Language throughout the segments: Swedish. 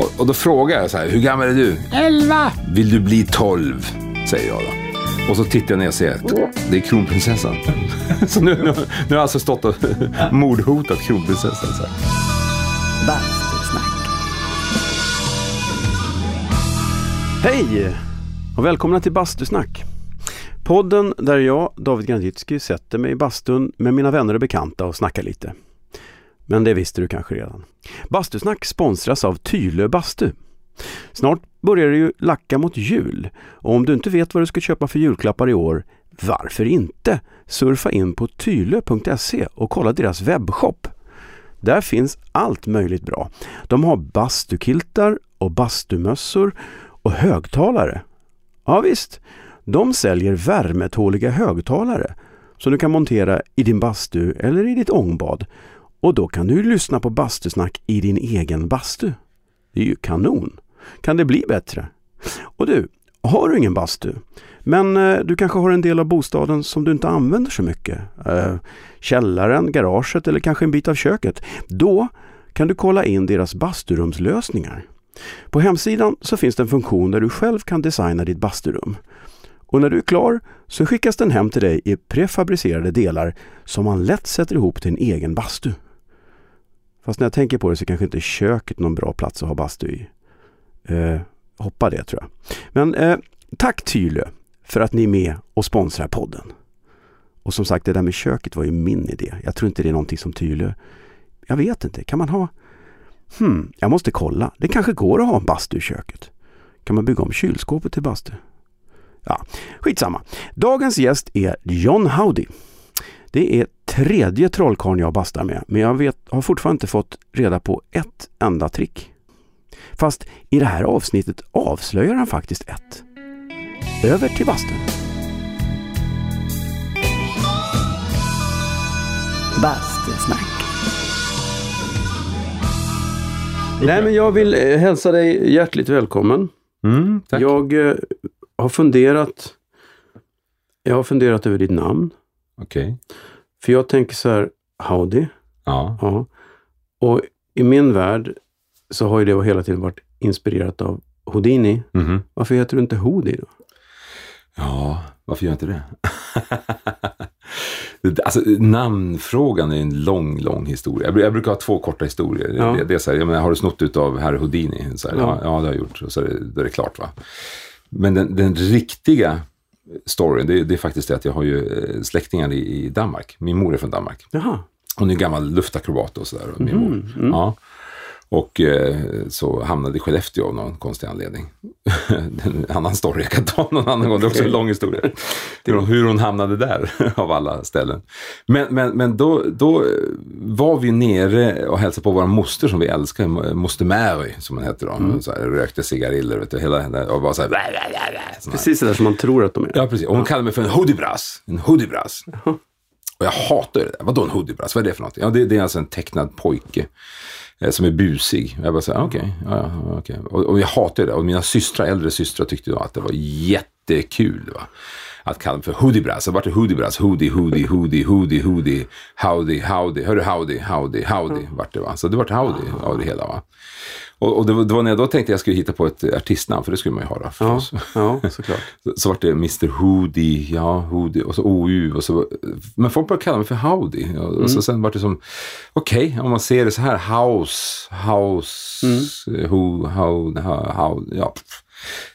Och, och då frågar jag så här, hur gammal är du? Elva. Vill du bli tolv? Säger jag då. Och så tittar jag ner och ser, det är kronprinsessan. så nu, nu, nu har jag alltså stått och mordhotat kronprinsessan. Så här. Bastusnack. Hej och välkomna till Bastusnack. Podden där jag, David Granditsky, sätter mig i bastun med mina vänner och bekanta och snackar lite. Men det visste du kanske redan. Bastusnack sponsras av Tylö bastu. Snart börjar det ju lacka mot jul och om du inte vet vad du ska köpa för julklappar i år, varför inte surfa in på tylö.se och kolla deras webbshop. Där finns allt möjligt bra. De har bastukiltar och bastumössor och högtalare. Ja visst, de säljer värmetåliga högtalare som du kan montera i din bastu eller i ditt ångbad. Och då kan du lyssna på bastusnack i din egen bastu. Det är ju kanon! Kan det bli bättre? Och du, har du ingen bastu, men eh, du kanske har en del av bostaden som du inte använder så mycket. Eh, källaren, garaget eller kanske en bit av köket. Då kan du kolla in deras basturumslösningar. På hemsidan så finns det en funktion där du själv kan designa ditt basturum. Och när du är klar så skickas den hem till dig i prefabricerade delar som man lätt sätter ihop till en egen bastu. Fast när jag tänker på det så kanske inte köket är någon bra plats att ha bastu i. Eh, hoppa det tror jag. Men eh, tack Tylö för att ni är med och sponsrar podden. Och som sagt, det där med köket var ju min idé. Jag tror inte det är någonting som Tylö... Jag vet inte, kan man ha... Hmm, jag måste kolla. Det kanske går att ha en bastu i köket. Kan man bygga om kylskåpet till bastu? Ja, skitsamma. Dagens gäst är John Howdy. Det är tredje trollkarlen jag bastar med, men jag vet, har fortfarande inte fått reda på ett enda trick. Fast i det här avsnittet avslöjar han faktiskt ett. Över till bastun. Bastusnack. Nej, men jag vill eh, hälsa dig hjärtligt välkommen. Mm, tack. Jag eh, har funderat jag har funderat över ditt namn. Okej. För jag tänker så här, Howdy. Ja. Ja. Och i min värld så har ju det hela tiden varit inspirerat av Houdini. Mhm. Varför heter du inte Houdi då? Ja, varför gör jag inte det? Alltså, namnfrågan är en lång, lång historia. Jag, bru- jag brukar ha två korta historier. Ja. Det, det är så här, jag menar, har du snott ut av herr Houdini? Så här, ja. Ja. Ja, det har jag gjort. Och så är det, då är det klart. va. Men den, den riktiga storyn, det, det är faktiskt det att jag har ju eh, släktingar i, i Danmark. Min mor är från Danmark. Jaha. Hon är gammal luftakrobat och sådär. Min mor. Ja. Och eh, så hamnade i Skellefteå av någon konstig anledning. En annan story jag kan ta någon annan gång. Det är också en lång historia. Hur hon, hur hon hamnade där av alla ställen. Men, men, men då, då var vi nere och hälsade på vår moster som vi älskar. Moster Mary som hon hette då. Så här, rökte cigariller vet du, hela henne. Och var så här. Precis det där som man tror att de är. Ja, precis. Och hon kallade mig för en hoodiebrass. En hoodiebrass. Och jag hatar det där. Vadå en hoodiebrass? Vad är det för något? Ja, det, det är alltså en tecknad pojke. Eh, som är busig. Jag bara såhär, ah, okej. okay, ja, okay. Och, och jag hatar ju det. Och mina systrar, äldre systrar tyckte då att det var jättekul. Va? Att kalla mig för hoodiebrass. Så vart det hoodiebrass. Hoodie, hoodie, hoodie, hoodie, hoodie. Howdy, howdy. Hörru howdy, howdy, howdy. Vart det va. Så det vart howdy av det hela va. Och, och det, var, det var när jag då tänkte jag skulle hitta på ett artistnamn. För det skulle man ju ha då Ja, förstås. ja såklart. Så, så vart det Mr Hoodie, ja Hoodie och så OU och så. Men folk började kalla mig för Howdy. Och, och så sen vart det som, okej, om man ser det så här, House, House, eh, Who, How, How, how ja. pff.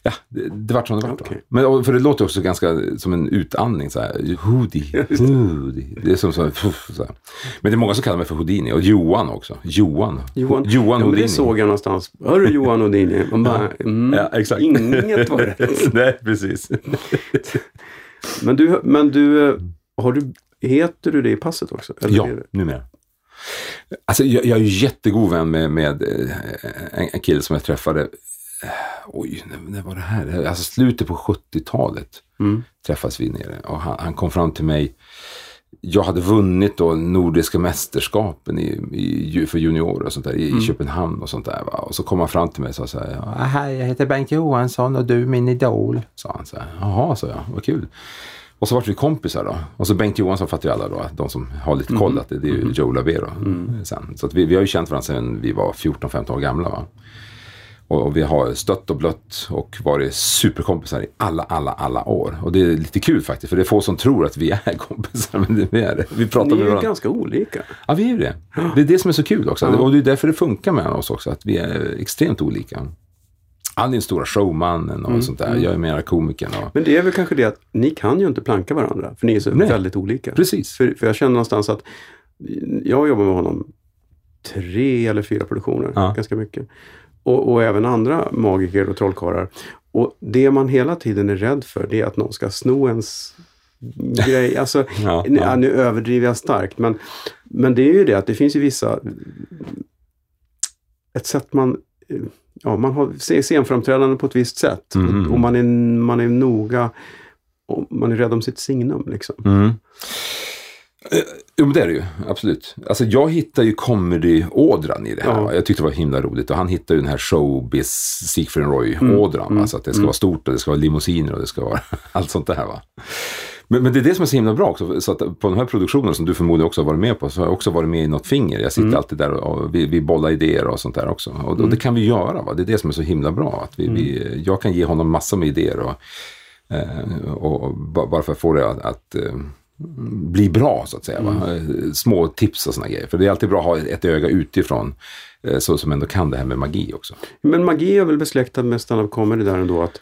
Ja, det, det vart som det vart. Då. Men, för det låter också ganska som en utandning så här. Hoodie, Hoodie. Det är som så, puff, så här. Men det är många som kallar mig för Houdini och Johan också. Johan. Johan, Johan ja, Houdini. det såg jag någonstans. Hörru Johan Houdini. Man bara, mm, Ja, exakt. Inget var rätt. Nej, precis. Men du, men du, har du, heter du det i passet också? Eller Ja, numera. Alltså, jag, jag är ju jättegod vän med, med eh, en, en kille som jag träffade. Oj, när, när var det här? Alltså slutet på 70-talet Mm. träffades vi nere. Och han, han kom fram till mig. Jag hade vunnit då Nordiska mästerskapen i, i, för juniorer och sånt där i, Mm. i Köpenhamn och sånt där. Va? Och så kom han fram till mig och sa så här. Hej, jag heter Bengt Johansson och du är min idol. Sa han så här. Jaha, sa jag. Vad kul. Och så vart vi kompisar då. Och så Bengt Johansson fattar ju alla då, de som har lite koll, att det, det är ju Joe Labero sen. Så vi, vi har ju känt varandra sedan vi var 14-15 år gamla. Va? Och, vi har stött och blött och varit superkompisar i alla, alla, alla år. Och det är lite kul faktiskt, för det är få som tror att vi är kompisar, men vi är det. Vi pratar Ni med är ju varandra. ganska olika. Ja, vi är ju det. Det är det som är så kul också. Och det är därför det funkar med oss också, att vi är extremt olika. Han är den stora showmannen och Mm, sånt där. Jag är mera komikern. Och... Men det är väl kanske det att ni kan ju inte planka varandra, för ni är så Nej. väldigt olika. Precis. För, för jag känner någonstans att jag jobbar med honom tre eller fyra produktioner, Ja. ganska mycket. Och, och även andra magiker och trollkarlar. Och det man hela tiden är rädd för, det är att någon ska sno ens grej. Alltså, Ja, nu, ja. nu överdriver jag starkt, men, men det är ju det att det finns ju vissa... Ett sätt man... Ja, man har scenframträdande på ett visst sätt. Mhm. Och, man, är, man är noga man är rädd om sitt signum. Liksom. Mm. Eh, Jo, men det är det ju. Absolut. Alltså, jag hittar ju comedy-ådran i det här. Ja. Jag tyckte det var himla roligt. Och han hittar ju den här showbiz, Siegfried Roy-ådran. Mm. Alltså att det ska vara stort och det ska vara limousiner och det ska vara allt sånt där. Va? Men, men det är det som är så himla bra också. Så att på de här produktionerna som du förmodligen också har varit med på, så har jag också varit med i något finger. Jag sitter alltid där och, vi, vi bollar idéer och sånt där också. Och, och det kan vi göra. Va? Det är det som är så himla bra. Att vi, vi, jag kan ge honom massor med idéer. Och, eh, och, och ba- bara för att få det att, att eh, bli bra så att säga. Eh, Små tips och såna grejer. För det är alltid bra att ha ett öga utifrån. eh, Så som ändå kan det här med magi också. Men magi är väl besläktad med stand-up comedy där ändå att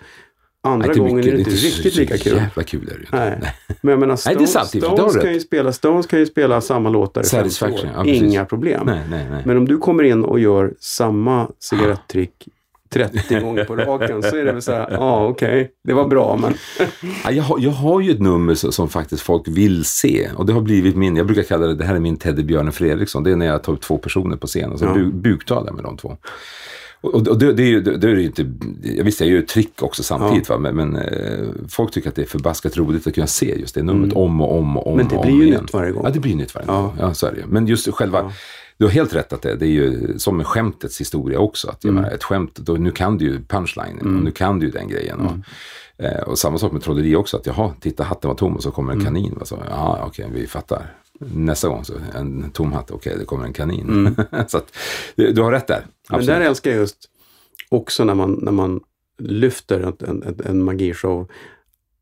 andra Nej, gången är det inte så riktigt lika kul. Jävla kul är det ju inte. Nej. Men jag menar, Nej, Stones, sant, det har Stones, kan ju spela, Stones kan ju spela samma låtar i 50 Satisfaction, ja. Inga problem. Nej, nej, nej. Men om du kommer in och gör samma cigarettrick 30 gånger på raken så är det väl så här, ja ah, okej, det var bra men... Ja, jag, har, jag har ju ett nummer som faktiskt folk vill se. Och det har blivit min, jag brukar kalla det, det här är min teddybjörnen Fredriksson. Det är när jag tar upp två personer på scen och så Ja. bu, buktalar jag med de två. Och, det, det är ju det, är ju inte, jag visst jag gör ju trick också samtidigt va, men, men eh, folk tycker att det är förbaskat roligt att kunna se just det numret om och om och om Mm. Men det blir ju igen. nytt varje gång. Ja, det blir nytt varje Ja. gång. Ja, så är det ju. Men just själva, du har helt rätt att det, det är ju som med skämtets historia också. Att, Mm. menar, ett skämt, då, nu kan du ju punchline och nu kan du ju den grejen. Och, Mm. eh, och samma sak med trolleri också, att jaha, titta hatten var tom och så kommer en Mm. kanin. Så, ja, okej, vi fattar. Nästa gång så en tom hatt, okej, det kommer en kanin. så att, du, har rätt där. Mm. Men Absolut. där älskar jag just också när man, när man lyfter en, en, en magishow.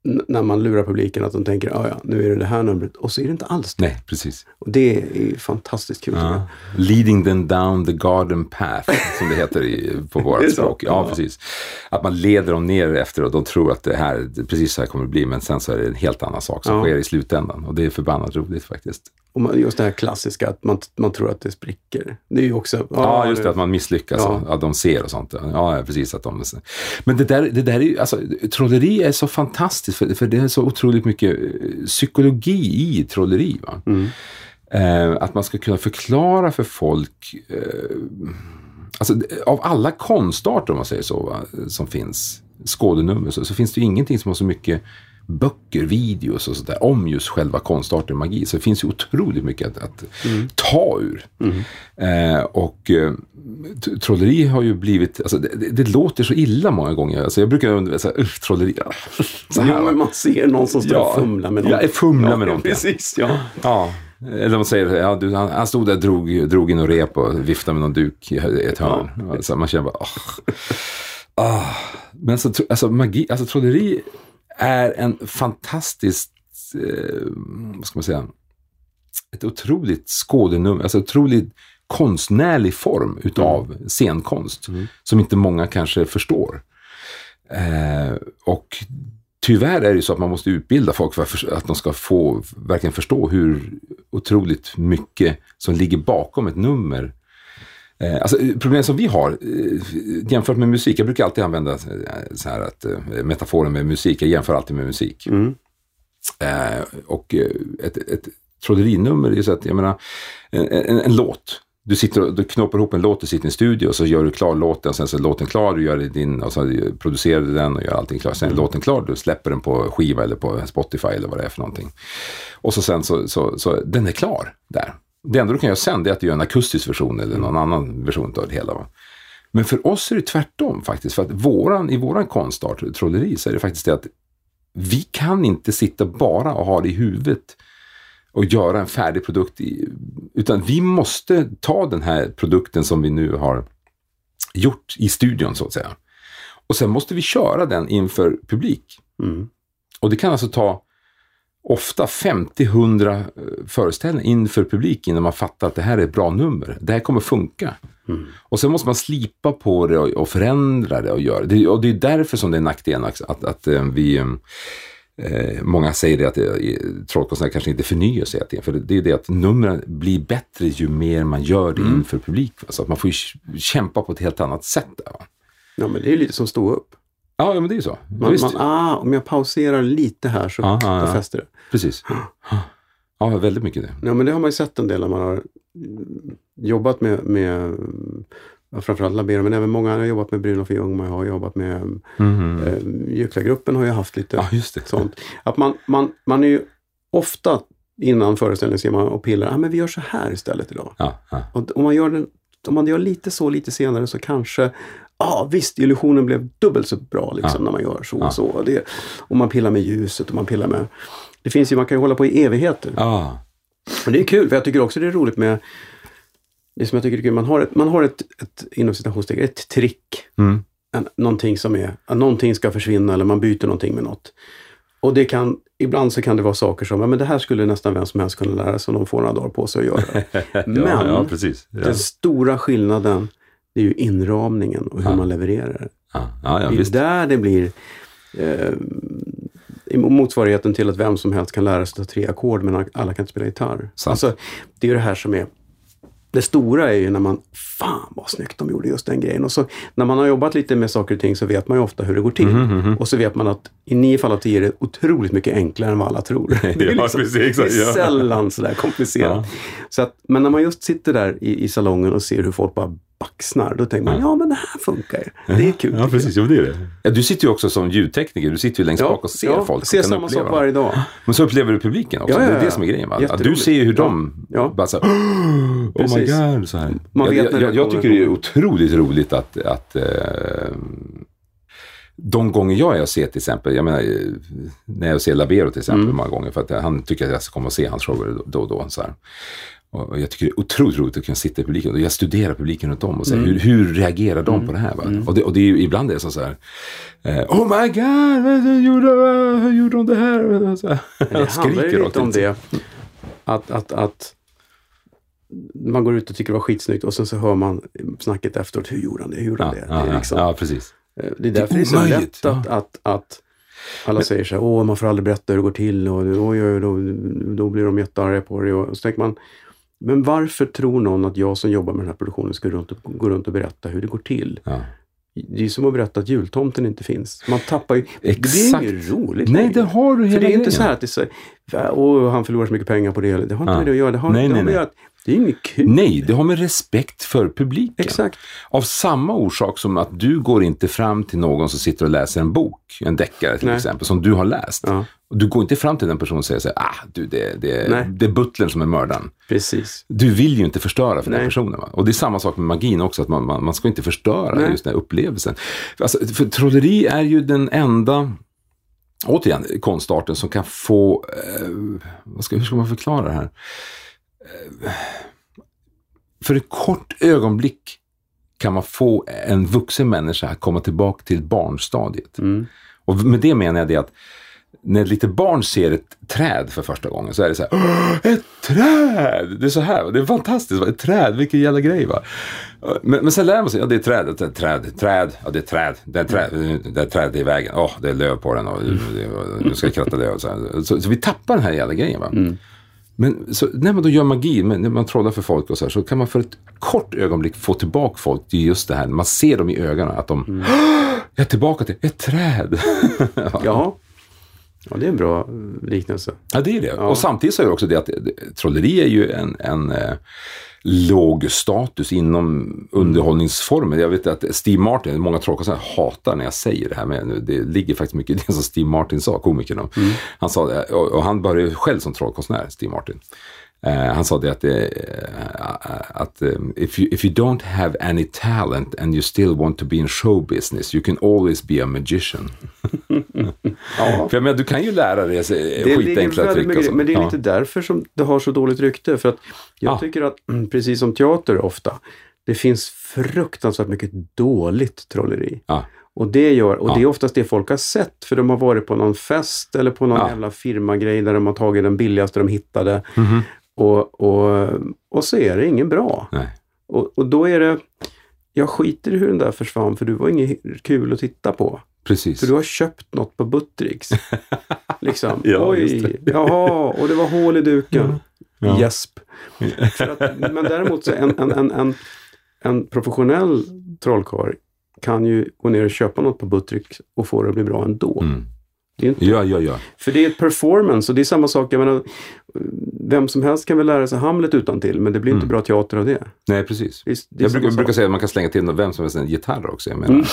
När man lurar publiken att de tänker, ja ja, nu är det det här numret. Och så är det inte alls det. Nej, precis. Och det är fantastiskt kul. Ja. Leading them down the garden path, som det heter i, på vårt språk. Ja, Ja. precis. Att man leder dem ner efter och de tror att det här, precis så här kommer det bli, men sen så är det en helt annan sak som Ja. sker i slutändan. Och det är förbannat roligt faktiskt. Och man, just det här klassiska att man, man tror att det spricker. Det är ju också... Ja, just det, att man misslyckas Ja. att de ser och sånt. Ja, previs. Att de... Men det där, det där är ju, alltså, trolleri är så fantastiskt, för, för det är så otroligt mycket eh, psykologi i trolleri. Va? Mm. Eh, att man ska kunna förklara för folk, eh, alltså av alla konstarter om man säger så, va, som finns, skådenummer, så, så finns det ju ingenting som har så mycket böcker, videos och sådär om just själva konstarten magi. Så det finns ju otroligt mycket att, att ta ur. Eh, och eh, trolleri har ju blivit, alltså det, det, låter så illa många gånger. Alltså jag brukar här, "Uff, trolleri, ah, så här, Ja, men man ser någon som står Ja. och fumlar med något. Ja, fumlar med ja, någonting. Precis, ja. Ja, eller de säger, ja, du, han, han stod där och drog, drog in och rep och viftade med någon duk i ett hörn. Så man känner bara, åh. Ah. Men så, alltså magi, alltså trolleri är en fantastisk, eh, vad ska man säga, ett otroligt skådenummer, alltså otroligt konstnärlig form utav scenkonst. Som inte många kanske förstår. Eh, och tyvärr är det så att man måste utbilda folk för att de ska få verkligen förstå hur otroligt mycket som ligger bakom ett nummer. Eh, alltså, eh, problemet som vi har eh, jämfört med musik, jag brukar alltid använda så här att, metaforen med musik, jag jämför alltid med musik. Mm. Och ett, ett trollerinummer är så att, jag menar, en, en, en låt. Du, sitter och, du knoppar ihop en låt, du sitter i en studio och så gör du klar låten, sen så är låten klar, du gör din, och så producerar du den och gör allting klart. Sen är låten klar, du släpper den på skiva eller på Spotify eller vad det är för någonting. Och så sen så, så, så den är klar där. Det enda du kan göra sen är att du gör en akustisk version eller någon annan version av det hela. Va? Men för oss är det tvärtom faktiskt. För att våran, i våran konstart, trolleri, så är det faktiskt det att vi kan inte sitta bara och ha det i huvudet och göra en färdig produkt. I, utan vi måste ta den här produkten som vi nu har gjort i studion så att säga. Och sen måste vi köra den inför publik. Mm. Och det kan alltså ta ofta 50-100 eh, föreställningar inför publik innan man fattar att det här är ett bra nummer. Det här kommer funka. Mm. Och sen måste man slipa på det och, förändra det och göra det. Och det är därför som det är nackdelen att, att, att eh, vi eh, Många säger det att eh, trollkonstnärer kanske inte förnyar sig. Att, för det är det att numren blir bättre ju mer man gör det Mm. inför publik. va. Så att man får ju kämpa på ett helt annat sätt. Där, va? Ja, men det är ju lite som stå upp. Ja, men det är ju så. Man, man, ah, om jag pauserar lite här så då ja. fäster det. Precis. Ja, väldigt mycket det. Ja, men det har man ju sett en del när man har mm, jobbat med, med framförallt Labero, men även många har jobbat med Brynolf och Ljung, man har jobbat med Mhm. eh, Gycklargruppen har ju haft lite Ja, just det. sånt. Att man, man, man är ju ofta innan föreställningen ser man och pillar, ah, men vi gör så här istället idag. Ja, ja. Och om man gör, den, om man gör lite så lite senare så kanske Ja visst, illusionen blev dubbelt så bra liksom, Ja. när man gör så Ja. och så. Och, det, och man pillar med ljuset och man pillar med... Det finns ju, man kan ju hålla på i evigheter. ja. Men det är kul, för jag tycker också det är roligt med det som jag tycker är kul, man har ett, man har ett, ett inom citationstecken, ett trick. Mm. En, någonting som är, att någonting ska försvinna eller man byter någonting med något. Och det kan, ibland så kan det vara saker som, ja, men det här skulle nästan vem som helst kunna lära sig om de får några dagar på sig att göra. Men ja. Ja. den stora skillnaden, det är ju inramningen och hur Ja. man levererar det. Ja, ja, ja, det är visst. där det blir eh, motsvarigheten till att vem som helst kan lära sig ta tre ackord men alla kan inte spela gitarr. Sant. Alltså, det är ju det här som är det stora är ju när man, fan vad snyggt de gjorde just den grejen. Och så när man har jobbat lite med saker och ting så vet man ju ofta hur det går till. Mhm, Och så vet man att i nio fall av tio är det otroligt mycket enklare än vad alla tror. Det är, liksom- Ja, precis, exakt, det är ja. sällan sådär komplicerat. Så att, men när man just sitter där i, i salongen och ser hur folk bara baxnar, då tänker man, ja men det här funkar ju. Det är kul. Ja, precis. Jo, det är det. Ja, du sitter ju också som ljudtekniker. Du sitter ju längst jag. bak och ser ja, folk. ser samma uppleva sak varje dag. Men så upplever du publiken också. Ja, ja, Det är det ja. som är grejen. Va? Att du ser ju hur Ja. de Ja. bara så här, oh my god. Så här. Man jag, vet jag, jag, jag kommer. tycker det är otroligt roligt att, att eh, de gånger jag är och ser till exempel, jag menar eh, när jag ser Labero till exempel Mm. många gånger för att han tycker att jag ska komma och se hans shower då och då. Så här. Och jag tycker det är otroligt roligt att kunna sitta i publiken och jag studerar publiken runt om och Mm. se hur, hur reagerar de på det här. Va? Och, det, och det är ju, ibland är det så, så här, eh, Oh my god, hur gjorde, hur gjorde de det här? Så här. Men det handlar ju lite om det. Att, att, att man går ut och tycker det var skitsnyggt och sen så hör man snacket efteråt. Hur gjorde han det? Hur gjorde han Ja, det? ja, det, är liksom, ja, precis. eh, det är därför det är så lätt att, att, att alla säger så här, åh man får aldrig berätta hur det går till och oj, oj, då, då blir de jättearga på det. Och så tänker man, men varför tror någon att jag som jobbar med den här produktionen ska runt och, gå runt och berätta hur det går till? Ja. Det är som att berätta att jultomten inte finns. Man tappar ju... Det Exakt. blir inget roligt Nej, längre. det har du hela För det är inte så här att det är så åh, han förlorar så mycket pengar på det. Det har inte Ja. med det att göra. Det har, Nej, det, nej, har med nej. att, det är inget kul. Nej, det har med respekt för publiken. Exakt. Av samma orsak som att du går inte fram till någon som sitter och läser en bok, en deckare till Nej. exempel, som du har läst. Ja, du går inte fram till den personen och säger så här, ah, du, det, det, Nej. det är butlern som är mördaren. precis. Du vill ju inte förstöra för den Nej. personen. Va? Och det är samma sak med magin också, att man, man, man ska inte förstöra Nej. just den här upplevelsen. Alltså, för trolleri är ju den enda, återigen, konstarten som kan få, eh, vad ska, hur ska man förklara det här? För ett kort ögonblick kan man få en vuxen människa att komma tillbaka till barnstadiet. Mm. Och med det menar jag det att när ett litet barn ser ett träd för första gången så är det så här, "Åh, ett träd! Det är så här, det är fantastiskt, va? ett träd, vilken jävla grej va. Men, men sen lär man sig, ja det är träd, det är träd, träd, ja det är träd, det är träd, det är träd i vägen, åh det är löv på den och nu ska jag kratta det. Och så, så, så vi tappar den här jävla grejen va. Men så, när man då gör magi, när man trollar för folk och så här, så kan man för ett kort ögonblick få tillbaka folk till just det här. Man ser dem i ögonen att de, Mm. jag är tillbaka till ett träd. Ja. Ja, det är en bra eh, liknelse. Ja, det är det. Och samtidigt så är det också det att det- trolleri är ju en, en eh, låg status inom underhållningsformen. Jag vet att Steve Martin, många trollkonstnärer hatar när jag säger det här, men det ligger faktiskt mycket i det som Steve Martin sa, komikern. då. Han sa det, och, och han började själv som trollkonstnär, Steve Martin. Eh, han sa det att, eh, att eh, if, you, if you don't have any talent and you still want to be in show business, you can always be a magician. Ja. För jag menar, du kan ju lära dig skitenkla trick och men det är Ja. lite därför som det har så dåligt rykte. För att jag Ja. tycker att, mm, precis som teater ofta, det finns fruktansvärt mycket dåligt trolleri. Ja. Och det gör, och Ja. det är oftast det folk har sett, för de har varit på någon fest eller på någon Ja. jävla firmagrej där de har tagit den billigaste de hittade. Mhm. Och, och, och så är det ingen bra. Nej. Och, och då är det, jag skiter i hur den där försvann, för du var inget kul att titta på. Precis. För du har köpt något på Buttericks. liksom. Ja, Oj, jaha, och det var hål i duken. Ja. Gäsp. Men däremot så en, en, en, en, professionell trollkarl kan ju gå ner och köpa något på Buttericks och få det att bli bra ändå. Mm. Inte, Ja, ja, ja. för det är ett performance och det är samma sak. Jag menar, vem som helst kan väl lära sig Hamlet utan till men det blir inte Mm. bra teater av det. Nej, precis. Det är, det är Jag brukar, brukar säga att man kan slänga till vem som helst en gitarr också. Jag menar. Mm.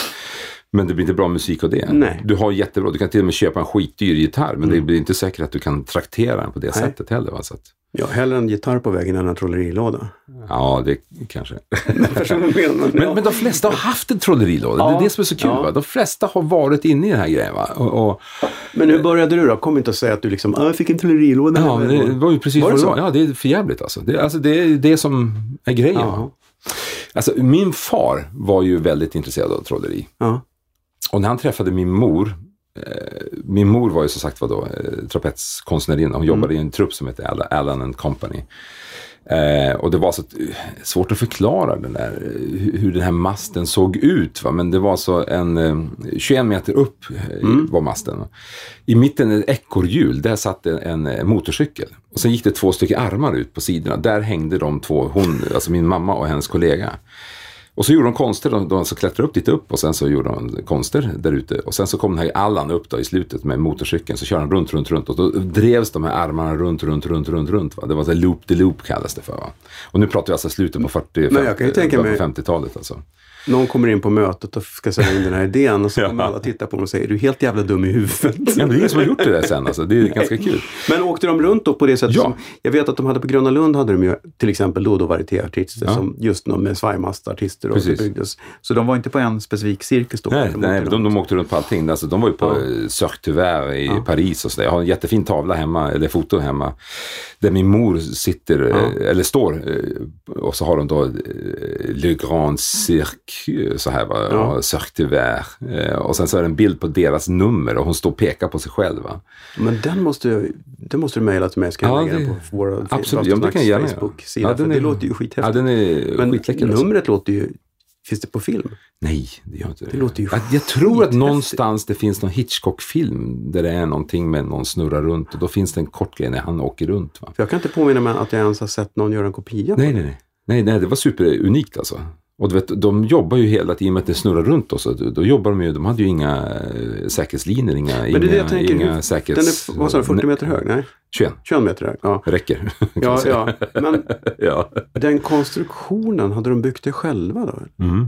Men det blir inte bra musik av det. Nej. Du har jättebra, du kan till och med köpa en skitdyr gitarr. Men det Mm. blir inte säkert att du kan traktera den på det Nej. sättet heller. Va? Så att, Ja, hellre en gitarr på vägen än en trollerilåda. ja, det kanske. Men, men de flesta har haft en trollerilåda. Det Ja. är det som är så kul. Ja. Va? De flesta har varit inne i den här grejen. Och, och, Men hur började du då? Kom inte och säga att du liksom, "Ah, jag fick en trollerilåda. ja, det var ju precis Var det vad det var. Ja, det är för jävligt alltså. Det, alltså. det är det som är grejen. Alltså, min far var ju väldigt intresserad av trolleri. Ja. Och när han träffade min mor, eh, min mor var ju som sagt var då eh, trapetskonstnärinna. Hon jobbade i en trupp som hette Allan and Company. Eh, och det var så eh, svårt att förklara den där, hur, den här masten såg ut. Va? Men det var så en eh, 21 meter upp eh, var masten. I mitten ett ekorrhjul, där satt en, en motorcykel. Och sen gick det två stycken armar ut på sidorna. Där hängde de två, hon, alltså min mamma och hennes kollega. Och så gjorde de konster, de, de så klättrade upp dit upp och sen så gjorde de konster där ute. Och sen så kom den här Allan upp då i slutet med motorcykeln, så körde han runt, runt, runt. Och då drevs de här armarna runt, runt, runt, runt, runt. Va? Det var så här loop kallas det för. Va? Och nu pratar vi alltså slutet på 40, Men jag kan ju tänka mig- 50-talet alltså. Någon kommer in på mötet och ska sälja in den här idén och så kommer alla titta på dem och säger, är du helt jävla dum i huvudet? Ja, det är ingen som har gjort det där sen alltså. Det är ganska kul. Men åkte de runt då på det sättet Ja. som, jag vet att de hade på Gröna Lund hade de ju till exempel då och då varietéartister Ja. som just någon med svajmastartister och byggdes. Så de var inte på en specifik cirkus då? Nej, de nej åkte de, runt. de åkte runt på allting. Alltså, de var ju på Ja. Cirque i Ja. Paris och så där. Jag har en jättefin tavla hemma, eller foto hemma, där min mor sitter, Ja. eh, eller står, eh, och så har de då eh, Le Grand Cirque, så här va, Ja. du Verre. Eh, Och sen så är det en bild på deras nummer och hon står och pekar på sig själv. Va? Men den måste, jag- den måste du mejla till mig så kan jag Ja, lägga det- den på vår absolut. Ja, det kan jag. Facebook-sida. Ja, den det är- låter ju Ja, skithäftigt. den är Men skitläcker. Alltså. numret låter ju, finns det på film? Nej, det gör inte det. Det låter ju Att jag tror att någonstans det finns någon Hitchcock-film där det är någonting med någon snurrar runt och då finns det en kort grej när han åker runt. Va? För jag kan inte påminna mig att jag ens har sett någon göra en kopia Nej, det. nej, nej, nej. Nej, det var superunikt alltså. Och du vet, de jobbar ju hela tiden, i och med att det snurrar runt oss, då, jobbar de ju, de hade ju inga eh, säkerhetslinjer, inga, Men det är inga, det jag tänker, inga säkerhets... Den är, vad sa du, 40 meter hög? Nej, 21, 21 meter hög. Ja, räcker. ja, ja. Men ja. den konstruktionen, hade de byggt det själva då? Mm.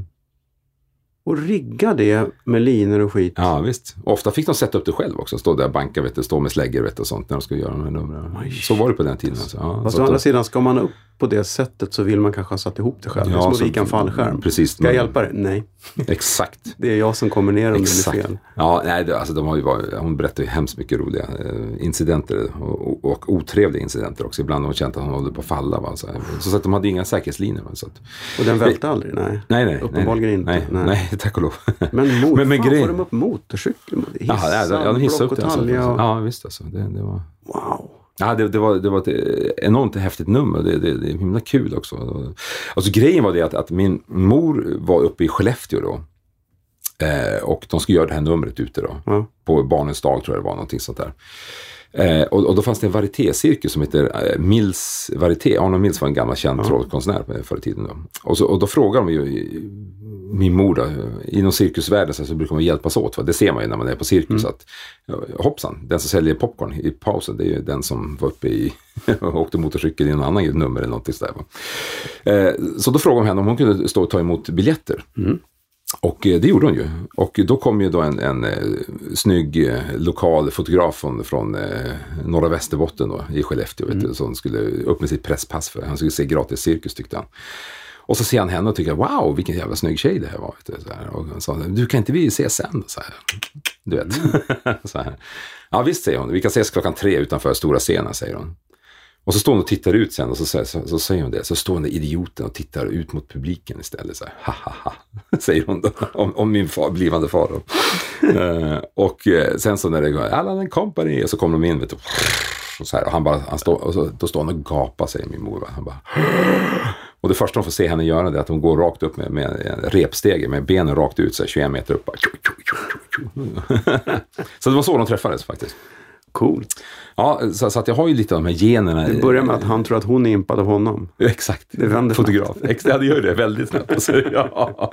Och rigga det med linor och skit? ja, visst. Ofta fick de sätta upp det själv också, stå där och banka, vet du, stå med släggor vet du, och sånt när de skulle göra de här numren. Oj. Så var det på den tiden. Alltså. Ja, Fast å andra sidan, ska man upp på det sättet så vill man kanske ha satt ihop det själv. det är som att vika en fallskärm. Precis. Ska jag hjälpa dig? Nej, Exakt. det är jag som kommer ner om det blir fel. Ja, nej, det, alltså, de har ju varit, hon berättar ju hemskt mycket roliga eh, incidenter och, och, och otrevliga incidenter också. Ibland har hon känt att hon håller på att falla. Va? Så, så att de hade inga säkerhetslinjer. Va? Så att, Och den välte aldrig? Nej. nej, nej. Uppenbarligen nej, inte, Nej, nej. tack och lov. Men mot, Men- men fan, grej- får de upp motorcykel? Ja, ja, Hissar, ja, de hissade upp det. Alltså. och... Ja, visst alltså. Det, det var... Wow. Ja, det, det, var, det var ett enormt häftigt nummer. Det, det, det är himla kul också. Alltså grejen var det att, att min mor var uppe i Skellefteå då. Eh, och de skulle göra det här numret ute då. Ja. På Barnens dag tror jag det var, någonting sånt där. Eh, och, och då fanns det en varietécirkus som heter eh, Mills Varieté. Arne Mills var en gammal känd trollkonstnär på- förr i tiden. Då. Och, så, och då frågar de ju eh, min mor då, inom cirkusvärlden så, brukar man hjälpas åt. Va? Det ser man ju när man är på cirkus. Att, ja, hoppsan, den som säljer popcorn i pausen det är ju den som var uppe i och åkte motorcykel i en annan nummer eller någonting sådär. Va? Eh, så då frågade de henne om hon kunde stå och ta emot biljetter. Och eh, det gjorde hon ju. Och då kom ju då en, en eh, snygg eh, lokal fotograf från, från norra Västerbotten då, i Skellefteå. Vet du, som skulle upp med sitt presspass för han skulle se gratis cirkus tyckte han. Och så ser han henne och tycker wow vilken jävla snygg tjej det här var. Vet du, så här. Och han sa du kan inte vi ses sen? Så här. du vet. så här. Ja visst, säger hon. Vi kan ses klockan tre utanför stora scenen, säger hon. Och så står hon och tittar ut sen och så, säger- så, så säger hon det. Så står den där idioten och tittar ut mot publiken istället. Så här, ha, ha, ha, säger hon då. Om, om min far, blivande far då. Eh, och eh, sen så när det går, Allan and Company, och så kommer de in, vet du. Och så här, och han bara, han står, och så, då står han och gapar, säger min mor. Han bara, och det första de får se henne göra det är att hon går rakt upp med, med repstege med benen rakt ut, så här, 21 meter upp. Bara, så det var så de träffades faktiskt. Coolt. Ja, så, så att jag har ju lite av de här generna. Det börjar med att han tror att hon är impad av honom. Exakt. Det vänder Fotograf. Exakt, ja, det gör det väldigt snabbt. Alltså, ja.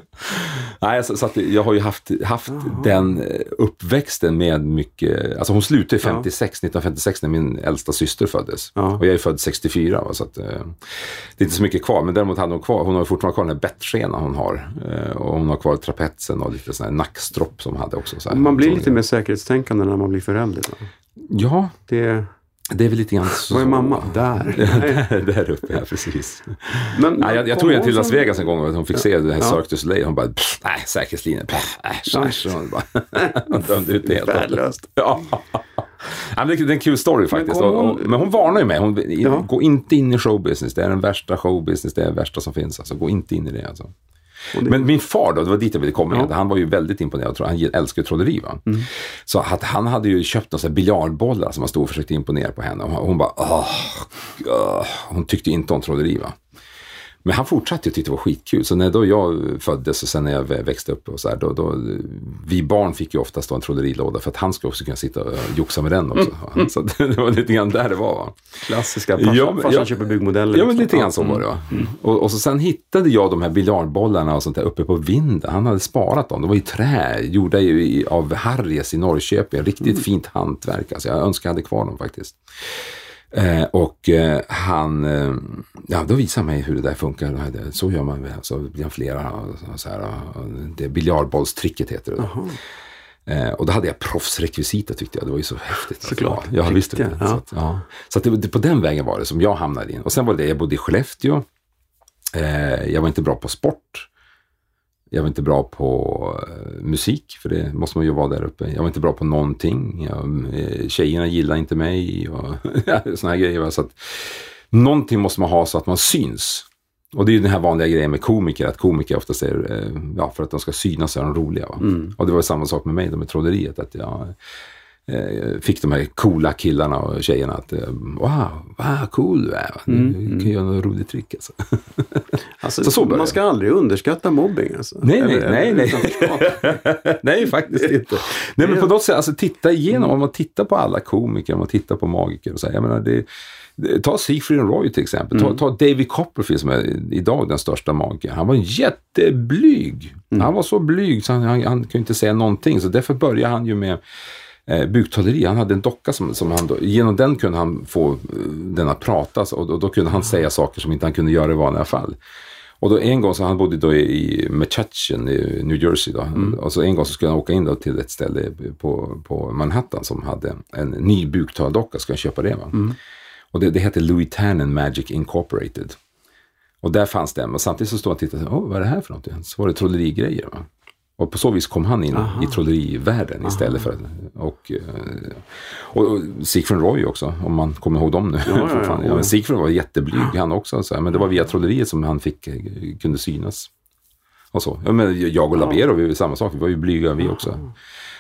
Nej, så, så att jag har ju haft, haft den eh, uppväxten med mycket, alltså hon slutade ju 56, 1956 när min äldsta syster föddes. Ja. Och jag är född 64, va, så att, eh, det är inte så mycket kvar. Men däremot hade hon kvar, hon har fortfarande kvar den här bettskenan hon har. Eh, och hon har kvar trapetsen och lite sån här nackstropp som hon hade också. Man blir lite mer säkerhetstänkande när man blir förälder. va? Ja, Det... det är väl lite grann så. Var är mamma? Där. där, där uppe, ja precis. Men, Nej, jag, jag henne hon till Las Vegas en gång och hon fick se det här Ja. Cirque du Soleil. Hon bara, "Pff, nej, säkerhetslinjen, äsch, äsch. Hon bara, dömde ut det helt. Värdelöst. Ja. Ja, men det är en kul story faktiskt. och, hon- men hon varnar ju mig. Hon, Ja. Gå inte in i showbusiness. Det är den värsta showbusiness. Det är det värsta som finns. Alltså, gå inte in i det. Alltså. Det- Men min far då, det var dit jag ville komma. Ja. Han var ju väldigt imponerad. Han älskar trolleri. Va? Så att han hade ju köpt några biljardbollar som han stod och försökte imponera på henne. Och hon- hon bara, åh, åh. Hon tyckte inte om trolleri. Va? Men han fortsatte ju tyckte det var skitkul. Så när då jag föddes och sen när jag växte upp och så här, då, då, vi barn fick ju oftast då en trollerilåda för att han skulle också kunna sitta och joxa med den också. Så att det var lite grann där det var. Va? Klassiska. Farsan, Ja, ja. köper byggmodeller. Ja, men liksom. lite grann så var det. Va? Och, och så sen hittade jag de här biljardbollarna och sånt där uppe på vinden. Han hade sparat dem. De var i trä, gjorda i, av Harries i Norrköping. Riktigt fint hantverk. Alltså, jag önskar jag hade kvar dem faktiskt. Eh, och eh, han, eh, ja då visade mig hur det där funkar. Så gör man, väl. så blir han flera. och Så här, det biljardbollstricket heter det. Eh, och då hade jag proffsrekvisita tyckte jag. Det var ju så häftigt. Såklart. Ja, ja visst. Riktiga, det. ja. Så, att, ja. så det, det, på den vägen var det som jag hamnade in. Och sen var det, jag bodde i Skellefteå. Eh, jag var inte bra på sport. Jag var inte bra på eh, musik, för det måste man ju vara där uppe. Jag var inte bra på någonting. Jag, eh, tjejerna gillade inte mig och såna här grejer. Så att, någonting måste man ha så att man syns. Och det är ju den här vanliga grejen med komiker, att komiker oftast är, eh, ja, för att de ska synas är de roliga. Va? Och det var samma sak med mig, med trolleriet. Att jag fick de här coola killarna och tjejerna att, eh, wow, vad cool du är. va? Du kan göra något roligt trick alltså. Alltså, Så så man ska aldrig underskatta mobbing. Alltså. Nej, nej, Eller- nej, eller nej. faktiskt inte. Nej, men på något sätt, alltså titta igenom, om man tittar på alla komiker, om man tittar på magiker och så här, jag menar, det, ta Siegfried and Roy till exempel, ta, ta David Copperfield som är idag den största magikern. Han var jätteblyg. Han var så blyg så han, han, han kunde inte säga någonting, så därför började han ju med eh, buktaleri. Han hade en docka som, som han då, genom den kunde han få eh, den att prata så- och då, kunde han säga saker som inte han kunde göra i vanliga fall. Och då en gång så han bodde då i Metuchen i New Jersey då. Och så en gång så skulle han åka in då till ett ställe på, på Manhattan som hade en ny buktaldocka. Ska han köpa det va? Och det, det hette Louis Tannen Magic Incorporated. Och där fanns det en. Och samtidigt så stod han och tittade. Åh, vad är det här för någonting? Så var det trollerigrejer. Va? Och på så vis kom han in i trollerivärlden istället för... Och, eh, och, och Siegfried Roy också, om man kommer ihåg dem nu. ja, ja. ja, men Siegfried var jätteblyg han också. Så här, men det var via trolleriet som han fick, eh, kunde synas. Och så. Ja, men jag och Labero, vi var samma sak. Vi var ju blyga vi också.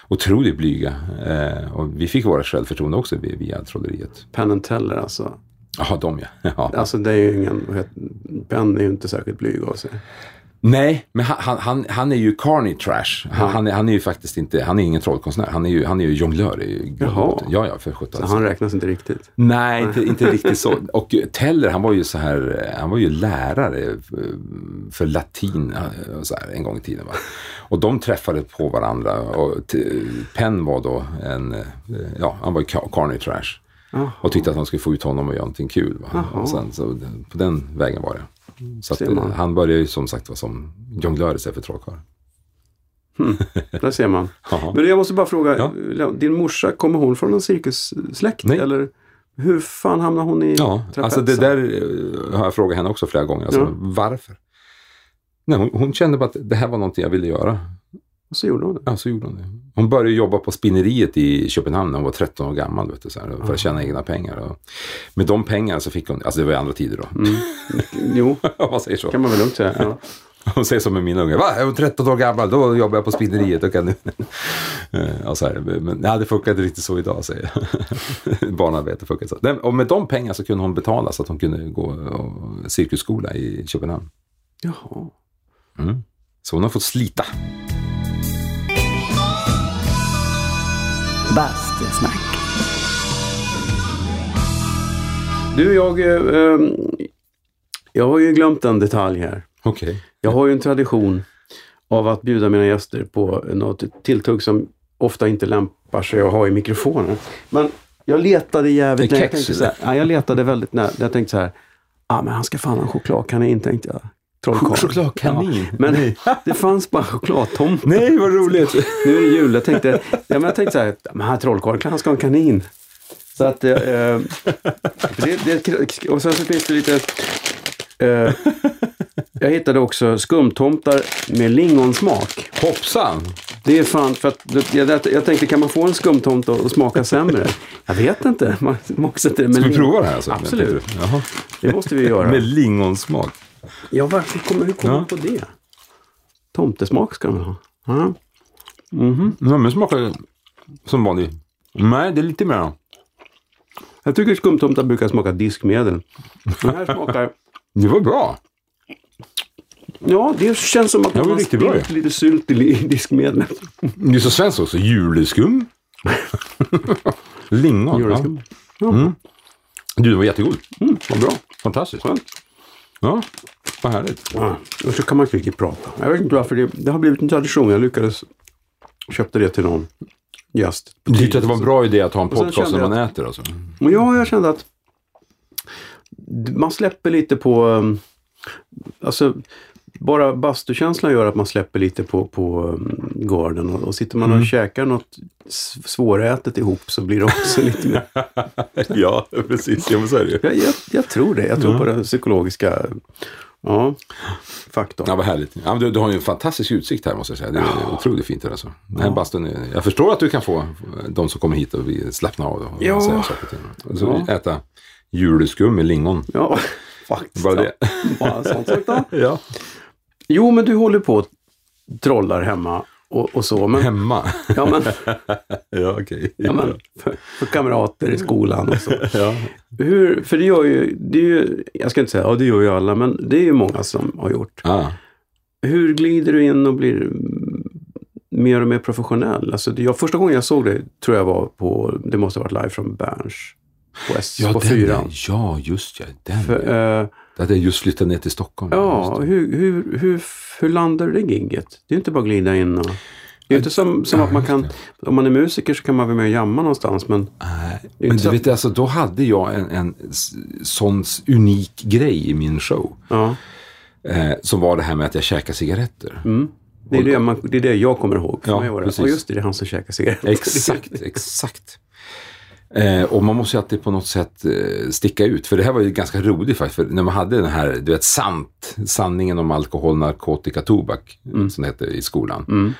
Otroligt blyga. Eh, och vi fick våra självförtroende också via, trolleriet. Penn and Teller alltså. Jaha, de ja. ja. Alltså det är ju ingen, Penn är ju inte särskilt blyg av sig. Nej, men han, han- han, han är ju carny trash. Han, han, är, han är ju faktiskt inte, han är ingen trollkonstnär. Han är ju, han är ju jonglör i Jaha. Ja, ja, för sjutton. Så han räknas inte riktigt. Nej, inte, inte riktigt så. Och Teller, han var ju så här, han var ju lärare för latin eh, så här, en gång i tiden. Va? Och de träffade på varandra och Penn var då en, eh, ja, han var ju ca- carny trash. Och tyckte att de skulle få ut honom och göra någonting kul. Va? Och sen, så, på den vägen var det. Så att, eh, han började ju som sagt vara som jonglör istället för trollkarl. Där ser man. Men jag måste bara fråga, Ja. din morsa, kommer hon från en cirkussläkt? Nej. Eller hur fan hamnade hon i Ja, alltså det trapetsen? där eh, har jag frågat henne också flera gånger. Alltså, Ja. Varför? Nej, hon, hon kände bara att det här var någonting jag ville göra. Och så gjorde hon det. Ja, så gjorde hon det. Hon började jobba på spinneriet i Köpenhamn när hon var 13 år gammal. Vet du, så här, för att tjäna egna pengar. Och med de pengarna så fick hon, alltså det var ju andra tider då. Jo, Om man säger så. kan man väl lugnt säga. Ja. Hon säger som med mina ungar. Va? Jag var 13 år gammal, då jobbade jag på spinneriet. Då kan. Eh, ja, så här. Men nej, det funkar inte riktigt så idag, säger jag. Barnarbete funkar så. Och med de pengarna så kunde hon betala så att hon kunde gå och cirkusskola i Köpenhamn. Jaha. Mm. Så hon har fått slita. Bastusnack. Du, jag, eh, jag har ju glömt en detalj här. Okej. Jag har ju en tradition av att bjuda mina gäster på något tilltugg som ofta inte lämpar sig att ha i mikrofonen. Men jag letade jävligt En. Jag, kex, tänkte så här, ja, jag letade väldigt nära. Jag tänkte så här, ah, men han ska fan ha en chokladkanin, tänkte jag. Trollkarlen. Chokladkanin? Ja, men det fanns bara chokladtomtar. Nej, vad roligt! Nu är det jul. Jag tänkte, ja, men jag tänkte så här, men han trollkarlen, han ska ha en kanin. Så att, eh, det, det, och sen så finns det lite... Eh, jag hittade också skumtomtar med lingonsmak. Hoppsan! Det är fan för att jag, jag tänkte, kan man få en skumtomte att smaka sämre? Jag vet inte. Man inte det med Ska vi prova det här? Alltså? Absolut. Det måste vi göra. Med lingonsmak. Ja, varför kommer, hur kommer Ja. på det? Tomtesmak ska man ha. Ja. Ja, men smakar som vanlig. Nej, det är lite mer. Jag tycker skumtomtar brukar smaka diskmedel. Den här smakar... Det var bra. Ja, det känns som att man har spillt lite sylt i diskmedlet. Det är så svenskt också. Juleskum. Lingon. Juleskum. Ja. Mm. Du, det var jättegod. Mm, vad bra. Fantastiskt. Skönt. Ja, vad härligt. Ja, och så kan man inte riktigt prata. Jag vet inte varför det, det har blivit en tradition. Jag lyckades köpte det till någon gäst. Du tyckte att det var en bra idé att ha en podcast när man jag äter alltså? Men ja, jag kände att man släpper lite på... um, Alltså, bara bastukänslan gör att man släpper lite på, på um, gården. Och, och sitter man och käkar något svårätet ihop så blir det också lite mer... ja, precis. Ja, men så är det. Jag, jag, jag tror det. Jag tror på den psykologiska ja, faktorn. Ja, vad härligt. Ja, du, du har ju en fantastisk utsikt här måste jag säga. Det är otroligt fint här alltså. Den här bastun är, jag förstår att du kan få de som kommer hit och slappna av och Ja. säga saker till. Och så Ja. äta juleskum med lingon. Ja, faktiskt. Bara det. Ja. Bara en sån sak då. Ja. Jo, men du håller på och trollar hemma och, och så. Men, Hemma. ja, men, ja, okej. ja, men för, för kamrater i skolan och så. Ja. Hur, för det gör ju, det är ju, jag ska inte säga, ja det gör ju alla, men det är ju många som har gjort. Ah. Hur glider du in och blir mm, mer och mer professionell? Alltså, jag, första gången jag såg det tror jag var på, det måste ha varit live från Berns. På, S, Ja, på fyran. Ja, just ja. Den. För, eh, Det hade jag just flyttat ner till Stockholm. ja, hur, hur, hur, hur landar det gigget? Det är inte bara att glida in och... Det är inte som, som att man kan, om man är musiker så kan man vara med och jamma någonstans men Nej, men du vet, alltså, då hade jag en, en sån unik grej i min show. ja. Eh, som var det här med att jag käkar cigaretter. Mm. Det, är det, man, det är det jag kommer ihåg. För Ja, mig var det, precis. ja, just det, det är han som käkar cigaretter. Exakt, exakt. Eh, och man måste ju alltid på något sätt eh, sticka ut. För det här var ju ganska roligt faktiskt. För när man hade den här, du vet, sant, sanningen om alkohol, narkotika, tobak, som det hette i skolan.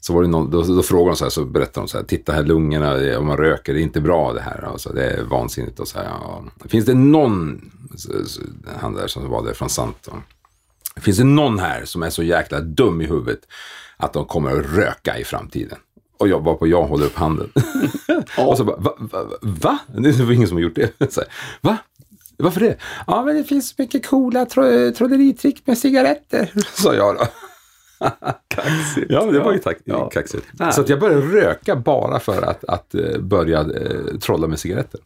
Så var det någon, då, då frågade de så här, så berättade de så här, titta här lungorna, det- om man röker, det är inte bra det här. Alltså, det är vansinnigt. Och så här, ja. Finns det någon, han där som var där från Sant. Finns det någon här som är så jäkla dum i huvudet att de kommer att röka i framtiden? Och jag bara på jag håller upp handen. Och så bara, va? va, va? Det var ingen som har gjort det. Så här, va? Varför det? Ja, men det finns mycket coola tro- trolleritrick med cigaretter, sa jag då. Kaxigt. Ja, det var ju tack, Ja. kaxigt. Nej. Så att jag började röka bara för att, att eh, börja eh, trolla med cigaretter.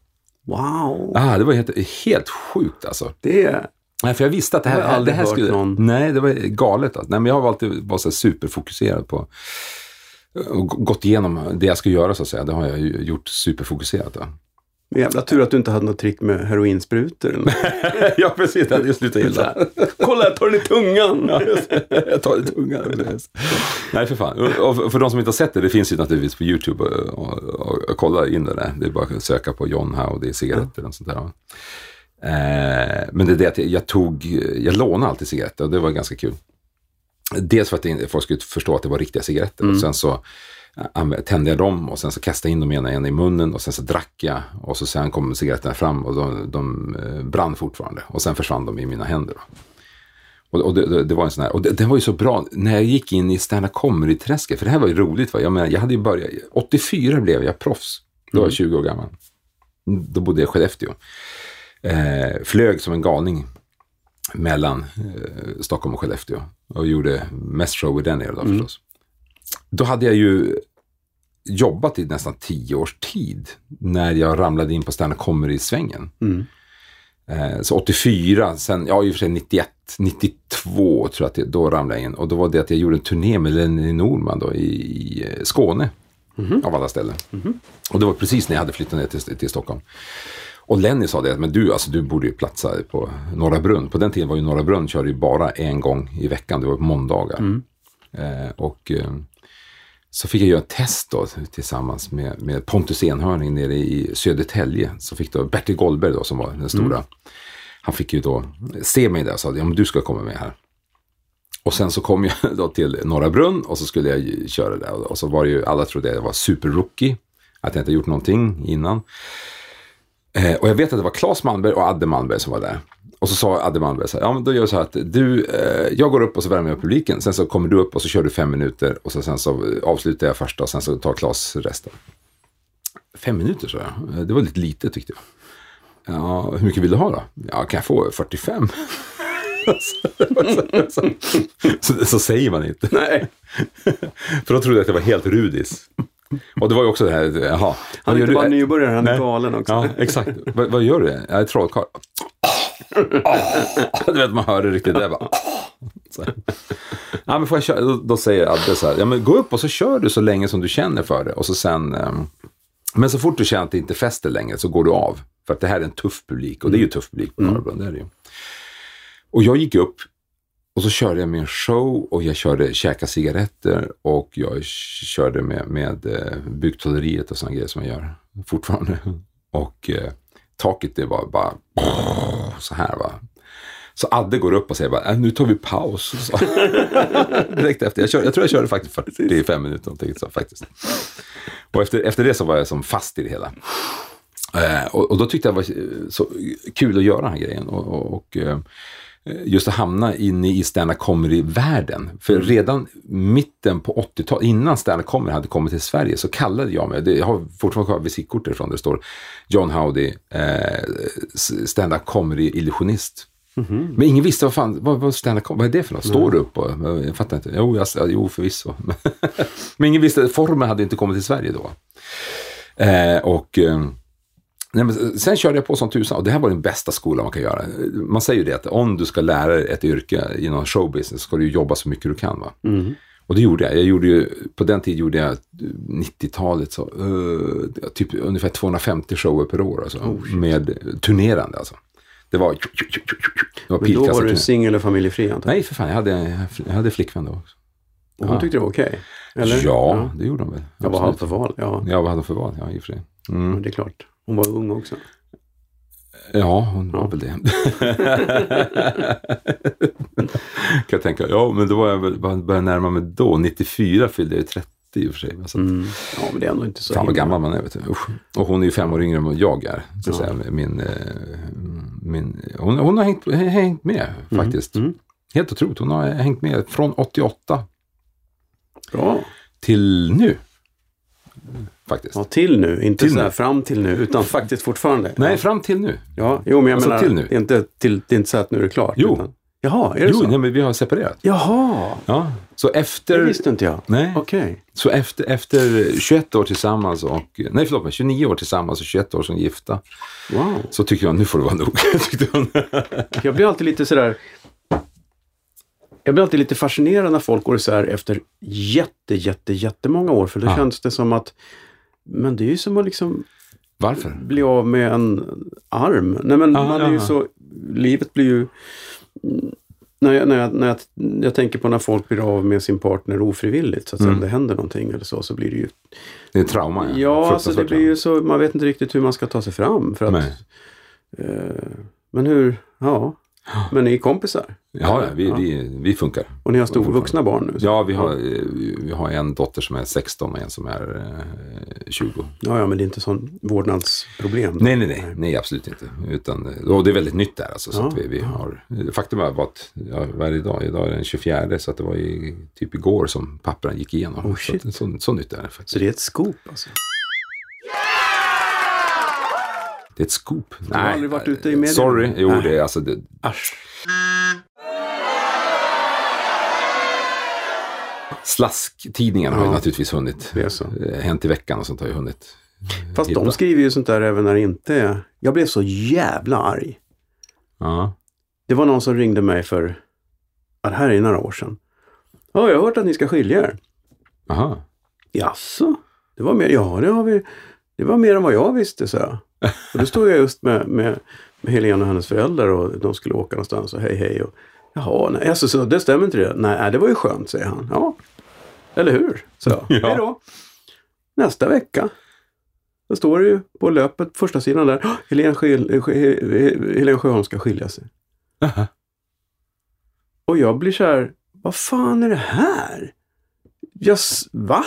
Wow. Ah, det var helt, helt sjukt alltså. Det. Nej, för jag visste att det här, Jag har aldrig det här hört skulle... någon- Nej, det var galet. Alltså. Nej, men jag har alltid varit så superfokuserad på gått igenom det jag ska göra så att säga. Det har jag gjort superfokuserat. Då. Jävla tur att du inte hade något trick med heroinsprutor. eller något. ja, precis. Det hade ju slutat illa. Kolla, jag tar den i tungan! Ja, det. jag tar det i tungan. Nej, för fan. Och och för de som inte har sett det, det finns ju naturligtvis på YouTube och, och, och, och kolla in det där. Det är bara att söka på John Howdy cigaretter och sånt där. Eh, men det är det att jag, jag tog, jag lånade alltid cigaretter och det var ganska kul. Dels för att folk skulle förstå att det var riktiga cigaretter. Och sen så eh, tände jag dem och sen så kastade jag in dem ena en i munnen och sen så drack jag. Och så sen kom cigaretterna fram och de, de eh, brann fortfarande. Och sen försvann de i mina händer. Då. Och, det, det, var en sån här, och det, det var ju så bra när jag gick in i stand-up comedy-träsket. För det här var ju roligt. Va? Jag, menar, jag hade ju börjat, 84 blev jag proffs. Då var jag 20 år gammal. Då bodde jag i Skellefteå. Eh, flög som en galning mellan eh, Stockholm och Skellefteå. Och gjorde mest show i den nere då förstås. Då hade jag ju jobbat i nästan tio års tid när jag ramlade in på stand-up comedy-svängen. Mm. Eh, så 84, sen, ja i och för sig 91, 92 tror jag att det, då ramlade jag in. Och då var det att jag gjorde en turné med Lenny Norman då i, i eh, Skåne. Av alla ställen. Och det var precis när jag hade flyttat ner till, till Stockholm. Och Lenny sa det, men du, alltså, du borde ju platsa på Norra Brunn. På den tiden var ju Norra Brunn körde ju bara en gång i veckan, det var på måndagar. Eh, och eh, så fick jag göra ett test då tillsammans med, med Pontus Enhörning nere i Södertälje. Så fick då Bertil Goldberg då som var den stora. Han fick ju då se mig där och sa, ja men du ska komma med här. Och sen så kom jag då till Norra Brunn och så skulle jag köra där. Och så var det ju, alla trodde jag var superrookie. Att jag inte gjort någonting innan. Eh, och jag vet att det var Claes Malmberg och Adde Malmberg som var där. Och så sa Adde Malmberg så här, ja men då gör jag så här att du, eh, jag går upp och så värmer jag publiken. Sen så kommer du upp och så kör du fem minuter. Och så, sen så avslutar jag första och sen så tar Claes resten. Fem minuter sa jag. Eh, Det var lite lite tyckte jag. Ja, hur mycket vill du ha då? Ja, kan jag få 45? så, så, så, så säger man inte. Nej. För då trodde jag att jag var helt rudis. Och det var ju också det här, jaha. Han är inte bara nybörjare, han är galen också. Ja, exakt. vad, vad gör du? Jag är trollkarl. Du vet, man hör det riktigt där bara. Så. här. Ja, men får jag köra? Då, då säger Adde så här, ja men gå upp och så kör du så länge som du känner för det. Och så sen, ehm, men så fort du känner att det inte fäster längre så går du av. För att det här är en tuff publik och det är ju tuff publik på Norra Brunn, det är det ju. Och jag gick upp och så körde jag min show och jag körde käka cigaretter och jag körde med, med eh, och sådana grejer som jag gör fortfarande. Och eh, taket det var bara så här va. Så Adde går upp och säger bara, äh, nu tar vi paus. Så. Direkt efter. Jag, kör, jag tror jag körde faktiskt 45 minuter någonting så faktiskt. Och efter, efter det så var jag som fast i det hela. Eh, och, och då tyckte jag det var eh, så kul att göra den här grejen. Och, och, och eh, just att hamna inne i stand-up comedy-världen. För redan mitten på 80-talet, innan stand-up comedy hade kommit till Sverige, så kallade jag mig, jag har fortfarande kvar visitkort därifrån, där det står John Howdy, eh, stand-up comedy-illusionist. Men ingen visste vad fan, vad, vad stand-up vad är det för något? Står du upp och, jag fattar inte. Jo, jag, jo förvisso. Men ingen visste, formen hade inte kommit till Sverige då. Eh, och... Eh, Nej, men sen körde jag på som tusan och det här var den bästa skolan man kan göra. Man säger ju det att om du ska lära dig ett yrke inom showbusiness ska du jobba så mycket du kan. Va? Och det gjorde jag. jag gjorde ju, på den tiden gjorde jag 90-talet så, eh, typ ungefär 250 shower per år. Alltså, med turnerande alltså. Det var... Det var Men då var du singel eller familjefri antar jag? Nej, för fan. Jag hade, jag hade flickvän då också. Och hon Ja. tyckte det var okej? Eller? Ja, det gjorde hon väl. Jag var halvt för val, ja. Ja, vad hade hon för val? Ja, i och för sig. Mm. Men det är klart. Hon var ung också. Ja, hon var väl det. kan jag tänka. Ja, men då var jag väl, började närma mig då. 94 fyllde jag ju 30 i och för sig. Så Mm. Ja, men det är ändå inte så Fan vad gammal man är. Vet du. Usch. Och hon är ju fem år yngre än vad jag är. Så Ja. säga. Min, eh, min, hon, hon har hängt, hängt med faktiskt. Mm. Helt otroligt. Hon har hängt med från 88 Bra. till nu. Faktiskt. Ja, till nu. Inte Till så här fram till nu, utan faktiskt fortfarande. Nej, Ja, fram till nu. ja jo, men jag Alltså menar, till nu. Det, inte till, det är inte så att nu är det klart. Jo. Utan, jaha, är det Jo, så? nej, men vi har separerat. Jaha, Ja. Så det efter... visste inte jag. Nej. Okej. Så efter, efter 21 år tillsammans och, nej förlåt mig, 29 år tillsammans och 21 år som gifta, Wow. så tycker jag nu får det vara nog. tyckte. Jag blir alltid lite sådär... Jag blir alltid lite fascinerad när folk går isär efter jätte, jätte, jättemånga år. För då Ja. känns det som att, men det är ju som att liksom Varför? bli av med en arm. Nej men Ja, man är ja, ju ja. så, livet blir ju... När jag, när, jag, när jag, jag tänker på när folk blir av med sin partner ofrivilligt, så att Mm. om det händer någonting eller så, så blir det ju... Det är trauma. Ja, alltså det blir ju så, man vet inte riktigt hur man ska ta sig fram. För att, Nej. eh, men hur, ja. Men ni är kompisar? Ja, ja, vi, Vi, vi funkar. Och ni har stor vuxna barn nu? så- Ja, vi har, eh, vi har en dotter som är 16 och en som är eh, 20. ja, ja, men det är inte sån vårdnadsproblem? Nej, nej, nej, nej, absolut inte. Utan, och det är väldigt nytt där alltså. Så Ja, att vi, vi har, faktum är att, ja, är det idag? Är den 24, så att det var i, typ igår som papperna gick igenom. Oh, så, shit. att, så, så nytt är det faktiskt. Så det är ett scoop alltså? Det är ett scoop. har aldrig varit ute i media? Sorry, jo Nej. det är alltså, det, Asch. Slasktidningarna har ju Ja. naturligtvis hunnit. Det är så. Eh, Hänt i veckan och sånt har ju hunnit. Fast de hitta. skriver ju sånt där även när det inte är... Jag blev så jävla arg. Ja. Det var någon som ringde mig för... Ja, det här är några år sedan. Ja, jag har hört att ni ska skilja er. Aha. Jaså? Det var mer, ja det har vi. Det var mer än vad jag visste, så. Och då stod jag just med, med, med Helene och hennes föräldrar och de skulle åka någonstans och hej hej. Och, Jaha, nej, alltså, så det stämmer inte det? Nej, det var ju skönt, säger han. Ja, eller hur? Så. Ja. Hej då. Nästa vecka. Då står det ju på löpet, första sidan där. "Åh, Helene, Skil, Helene Sjöholm ska skilja sig. Aha. Och jag blir så här, vad fan är det här? Jag, va?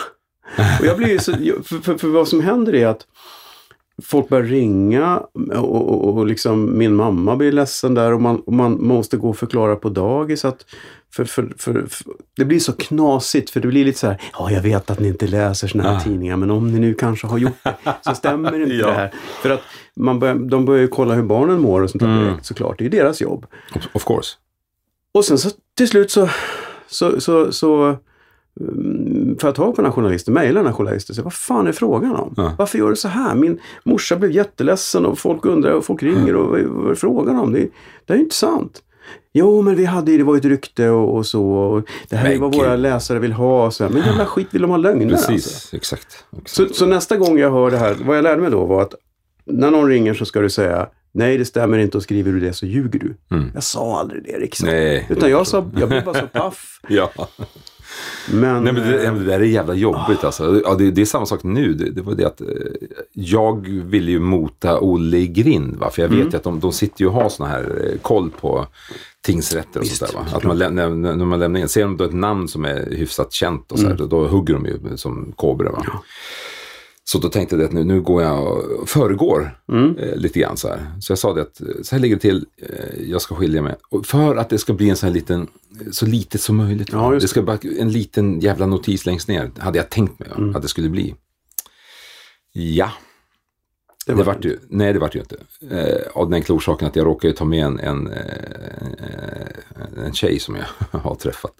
Och jag blir så, för, för, för vad som händer är att folk börjar ringa och, och, och liksom min mamma blir ledsen där och man, och man måste gå och förklara på dagis att för, för, för, för, det blir så knasigt för det blir lite så här, ja jag vet att ni inte läser såna här Ah. tidningar men om ni nu kanske har gjort det så stämmer inte Ja. det här. För att man börjar, de börjar ju kolla hur barnen mår och sånt där Mm. direkt såklart, det är ju deras jobb. Of- Of course. Och sen så till slut så, så, så, så mm, får jag tag på den här journalisten, mejlar den här journalisten och säger vad fan är frågan om? Ja. Varför gör du så här? Min morsa blev jätteledsen och folk undrar och folk ringer och vad, vad är frågan om? Det, det är ju inte sant. Jo, men vi hade det var ju ett rykte och, och så. Och det här är vad våra läsare vill ha. Och så här. Men jävla skit, vill de ha lögner Precis, alltså? exakt. exakt. Så, så nästa gång jag hör det här, vad jag lärde mig då var att när någon ringer så ska du säga Nej, det stämmer inte och skriver du det så ljuger du. Mm. Jag sa aldrig det. Nej. Utan jag sa, jag blev bara så paff. Ja. Men, Nej, men det, eh, det där är jävla jobbigt alltså. Ja, det, det är samma sak nu. Det, det var det att eh, jag ville ju mota Olle i grind. Va? För jag vet Mm. ju att de, de sitter ju och har såna här eh, koll på tingsrätter och Visst, sånt där. Va? Att man, när, när man lämnar in, ser de då ett namn som är hyfsat känt och så här, Mm. då, då hugger de ju som kobror. Va? Så då tänkte jag att nu, nu går jag och föregår Mm. eh, lite grann så här. Så jag sa det att eh, så här ligger det till, eh, jag ska skilja mig. Och för att det ska bli en sån här liten, så litet som möjligt. Ja, det ska bara en liten jävla notis längst ner, hade jag tänkt mig va? att det skulle bli. Ja, det, var vart ju, nej det vart ju inte. Eh, av den enkla orsaken att jag råkade ta med en, en, eh, en tjej som jag har träffat.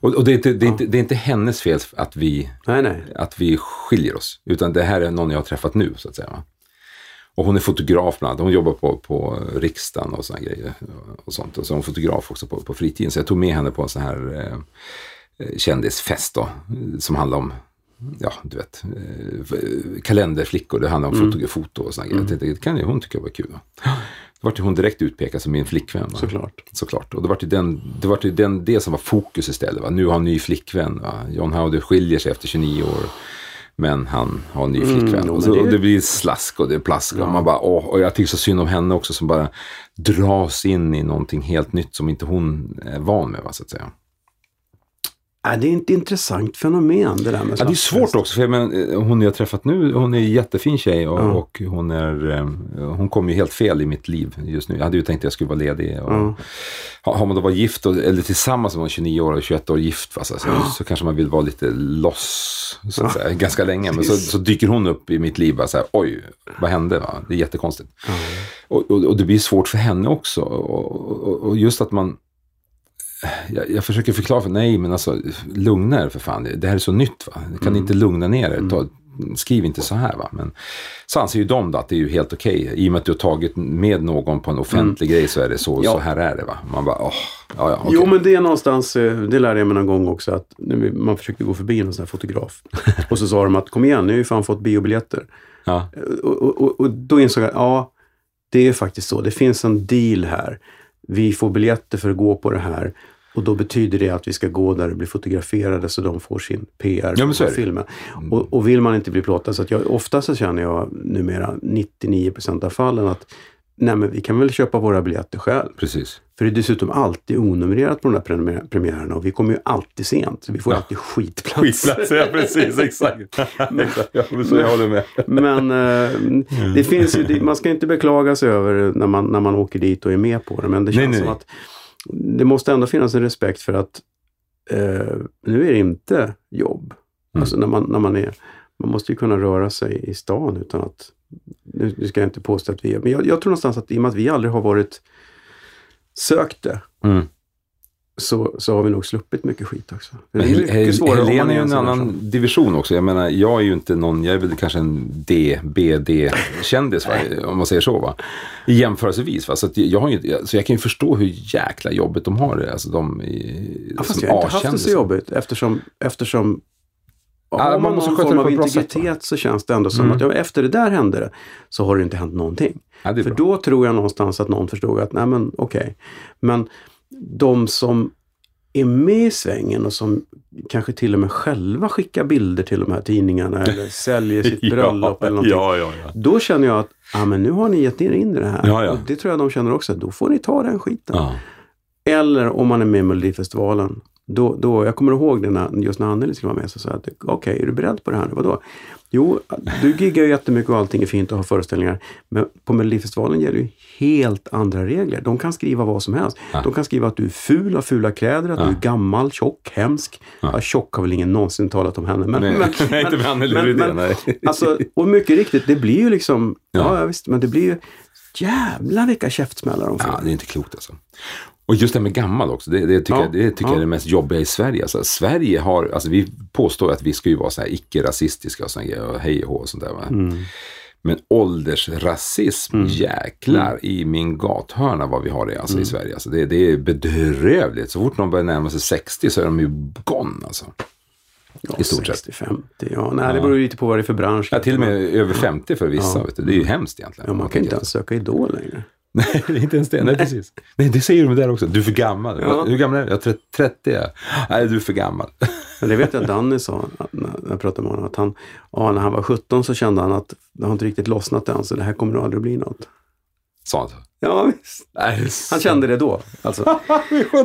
Och, och det, är inte, det, är inte, det är inte hennes fel att vi Nej, nej. att vi skiljer oss. Utan det här är någon jag har träffat nu så att säga. va. Och hon är fotograf bland annat. Hon jobbar på, på riksdagen och sådana grejer. Och sånt. Och så är hon fotograf också på, på fritiden. Så jag tog med henne på en sån här eh, kändisfest då. Som handlar om, ja du vet, eh, kalenderflickor. Det handlar om foto, foto och sådana grejer. Jag tänkte, det kan ju hon tycka var kul. Då vart hon direkt utpekad som min flickvän. Va? Såklart. Såklart. Och det var ju den, det, var ju den, det som var fokus istället. Va? Nu har han ny flickvän. Va? John Howdy skiljer sig efter 29 år. Men han har en ny flickvän. jo, och, så, det- och det blir slask och det är plask. Och, man bara, åh, och jag tycker så synd om henne också som bara dras in i någonting helt nytt som inte hon är van med. Va, så att säga. Äh, det är ett intressant fenomen det där med Ja, det är svårt också. För jag menar, eh, hon jag träffat nu, hon är en jättefin tjej och, Ja. och hon, är, eh, hon kom ju helt fel i mitt liv just nu. Jag hade ju tänkt att jag skulle vara ledig. Och, Ja. har, man då varit gift och, eller tillsammans med någon 29 år och 21 år gift va, så, så, så kanske man vill vara lite loss så att säga, ganska länge. Men så, så dyker hon upp i mitt liv och så här, oj, vad hände? Va? Det är jättekonstigt. Och, och, och det blir svårt för henne också. Och just att man jag, jag försöker förklara för nej men alltså lugna er för fan. Det här är så nytt va. Kan Mm. ni inte lugna ner er? Ta, skriv inte så här va. Men så anser ju de då att det är ju helt okej. I och med att du har tagit med någon på en offentlig grej så är det så, Mm. Ja. så här är det va. Man bara, åh, ja ja okej. Jo, men det är någonstans, eh, det lärde jag mig någon gång också, att man försökte gå förbi en sån här fotograf. och så sa de att kom igen, ni har ju fan fått biobiljetter. ja. Och, och, och, och då insåg jag, ja, det är faktiskt så. Det finns en deal här. Vi får biljetter för att gå på det här. Och då betyder det att vi ska gå där och bli fotograferade så de får sin PR Ja, på filmen. Och, och vill man inte bli plåtad, så att jag, ofta så känner jag numera 99 procent av fallen att nej men vi kan väl köpa våra biljetter själv. Precis. För det är dessutom alltid onumrerat på de där premiärerna och vi kommer ju alltid sent. Så vi får Ja. alltid skitplats. ja precis, exakt. Ja, men så jag håller med. Men eh, det finns ju, man ska inte beklaga sig över när man, när man åker dit och är med på det. Men det känns nej, som nej. att det måste ändå finnas en respekt för att eh, nu är det inte jobb. Mm. Alltså när man, när man är, man måste ju kunna röra sig i stan utan att, nu, nu ska jag inte påstå att vi är, men jag, jag tror någonstans att i och med att vi aldrig har varit sökt det, Mm. så, så har vi nog sluppit mycket skit också. Men det är mycket Hel- svårare Helena är ju en annan som- division också. Jag menar, jag är ju inte någon, jag är väl kanske en D, BD-kändis va? om man säger så va. Jämförelsevis va. Så, jag, har ju, så jag kan ju förstå hur jäkla jobbigt de har det. Alltså de i, Ja, fast jag har inte haft det så jobbigt eftersom, eftersom har man man måste någon form av sätt, integritet så känns det ändå som Mm. att ja, efter det där hände det så har det inte hänt någonting. Ja, För bra. då tror jag någonstans att någon förstod att nej men okej. Men de som är med i svängen och som kanske till och med själva skickar bilder till de här tidningarna eller säljer sitt bröllop eller någonting. Ja, ja, ja. Då känner jag att ja, men nu har ni gett er in i det här. Ja, ja. Och det tror jag de känner också. Då får ni ta den skiten. ja. Eller om man är med i Melodifestivalen. Då, då, jag kommer ihåg det när, just när Anneli skulle vara med. Så sa jag att okej, är du beredd på det här nu? Vadå? Jo, du giggar ju jättemycket och allting är fint och har föreställningar. Men på Melodifestivalen gäller ju helt andra regler. De kan skriva vad som helst. Ja. De kan skriva att du är ful, har fula kläder, att Ja. du är gammal, tjock, hemsk. Ja. Ja. tjock har väl ingen någonsin talat om henne. Men, Nej, men, nej, inte med Anneli men- Rydén. Alltså, och mycket riktigt, det blir ju liksom, Ja. ja, visst, men det blir ju jävla vilka käftsmällar de får. Ja, det är inte klokt alltså. Och just det här med gammal också, det, det tycker, Ja, jag, det tycker ja. jag är det mest jobbiga i Sverige. Alltså, Sverige har, alltså vi påstår att vi ska ju vara så här icke-rasistiska och såna grejer, och hej och hå och sånt där. Mm. Men åldersrasism, jäklar i min gathörna vad vi har det alltså, Mm. i Sverige. Alltså, det, det är bedrövligt. Så fort någon börjar närma sig 60 så är de ju gone alltså. Ja, I stort sett. 60-50, ja. Nej, det beror ju lite på vad det är för bransch. Ja, till och med över 50 för vissa. Ja. Det är ju hemskt egentligen. Ja, man kan inte ens söka Idol längre. Nej, inte ens det. Nej, precis. Nej, det säger de där också. Du är för gammal. Ja. Hur gammal är du? Jag är 30. ja. Nej, du är för gammal. Det vet jag Danny sa att- när jag pratade med honom. Att han, ja, när han var 17 så kände han att det har inte riktigt lossnat än så det här kommer nog aldrig bli något. Sa han så? Ja, visst. Nej, Han kände det då. Alltså.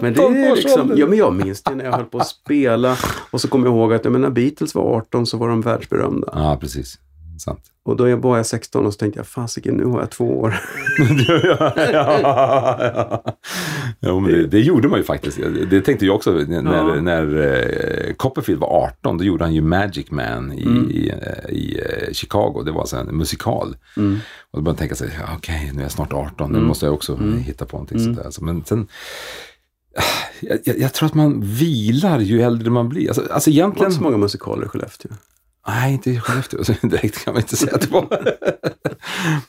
Men det är liksom, ja men jag minns det när jag höll på att spela och så kommer jag ihåg att jag menar, när Beatles var 18 så var de världsberömda. Ja, precis. Sant. Och då var jag 16 och så tänkte jag, fasiken nu har jag två år. ja, ja, ja. Jo, men det, det gjorde man ju faktiskt. Det, tänkte jag också när, Ja. när eh, Copperfield var 18. Då gjorde han ju Magic Man i, Mm. i, i eh, Chicago. Det var alltså en musikal. Mm. Och då började jag tänka sig, okej, nu är jag snart 18. Nu Mm. måste jag också Mm. hitta på någonting sånt där. Alltså, men sen, jag, jag, jag tror att man vilar ju äldre man blir. Alltså, alltså Det var egentligen... inte så många musikaler i Skellefteå. Nej, inte i Skellefteå. Så Direkt kan man inte säga att det var.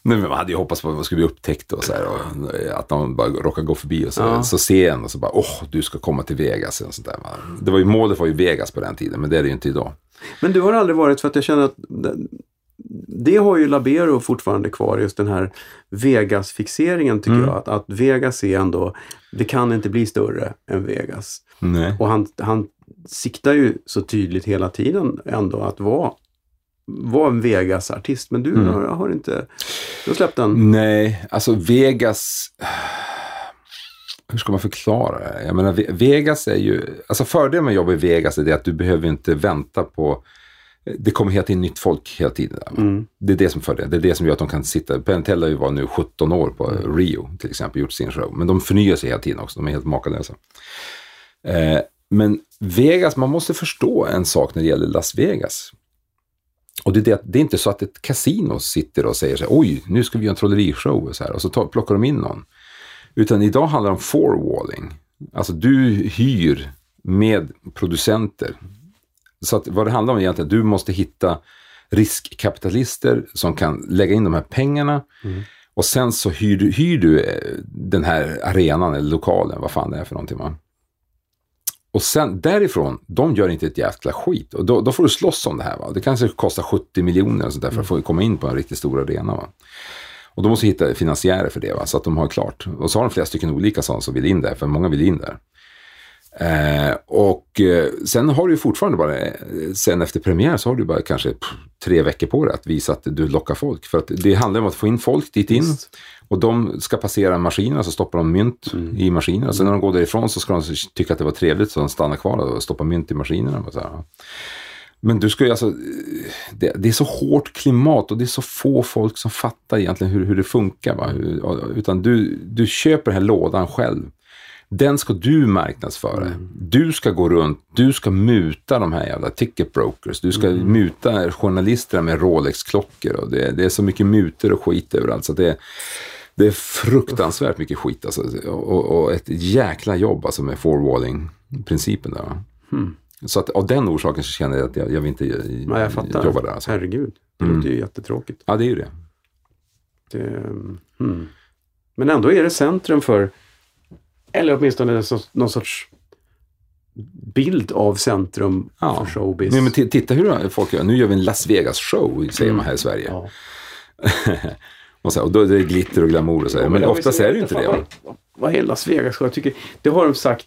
Nej, men man hade ju hoppats på att man skulle bli upptäckt och så här. Och att någon bara råkar gå förbi och så, Ja. så ser en och så bara, åh, du ska komma till Vegas. Och sånt där. Det var ju, målet var ju Vegas på den tiden, men det är det ju inte idag. Men du har aldrig varit, för att jag känner att det, det har ju Labero fortfarande kvar, just den här Vegas-fixeringen tycker Mm. jag. Att, att Vegas är ändå, det kan inte bli större än Vegas. Nej. Och han, han siktar ju så tydligt hela tiden ändå att vara, vara en Vegas-artist. Men du Mm. har, har inte, du har släppt den. Nej, alltså Vegas... Hur ska man förklara det? Jag menar, Ve- Vegas är ju... Alltså fördelen med att jobba i Vegas är det att du behöver inte vänta på... Det kommer hela tiden nytt folk hela tiden. Mm. Det är det som fördelen. Det är det som gör att de kan sitta... Penn Teller har ju varit nu 17 år på Rio till exempel, gjort sin show. Men de förnyar sig hela tiden också. De är helt makalösa. Eh, men Vegas, man måste förstå en sak när det gäller Las Vegas. Och det är, det, det är inte så att ett kasino sitter och säger så här, oj, nu ska vi göra en trollerishow och så här, och så tar, plockar de in någon. Utan idag handlar det om forwalling. Alltså du hyr med producenter. Så att vad det handlar om egentligen, du måste hitta riskkapitalister som kan lägga in de här pengarna. Och sen så hyr du, hyr du eh, den här arenan eller lokalen, vad fan det är för någonting. Va? Och sen därifrån, de gör inte ett jäkla skit. Och då, då får du slåss om det här. Va? Det kanske kostar 70 miljoner sånt där för att få komma in på en riktigt stor arena. Va? Och då måste hitta finansiärer för det, va? så att de har klart. Och så har de flera stycken olika sådana som vill in där, för många vill in där. Eh, och eh, sen har du fortfarande bara, eh, sen efter premiär så har du bara kanske pff, tre veckor på dig att visa att du lockar folk. För att det handlar om att få in folk dit in. Visst. Och de ska passera maskinen, så stoppar de mynt i maskinen. Och sen när de går därifrån så ska de tycka att det var trevligt så de stannar kvar och stoppar mynt i maskinerna. Och så här. Men du ska ju alltså, det, det är så hårt klimat och det är så få folk som fattar egentligen hur, hur det funkar. Va? Utan du, du köper den här lådan själv. Den ska du marknadsföra. Du ska gå runt, du ska muta de här jävla ticket brokers. Du ska muta journalisterna med Rolex-klockor. Och det, det är så mycket mutor och skit överallt. Så det, det är fruktansvärt mycket skit alltså. och, och ett jäkla jobb alltså med forwarding-principen där. Va? Så att av den orsaken så känner jag att jag, jag vill inte Ja, jag fattar. jobba där. Alltså. Herregud, det låter ju jättetråkigt. Ja, det är ju det. Det, hmm. Men ändå är det centrum för, eller åtminstone någon sorts bild av centrum Ja. för showbiz. Nej, men titta hur folk gör. Nu gör vi en Las Vegas-show, säger man här i Sverige. Ja. och, så, och då är det glitter och glamour och så. här. men oftast är det ju inte det. Vad, va? vad, är Las Vegas show? Jag tycker, det har de sagt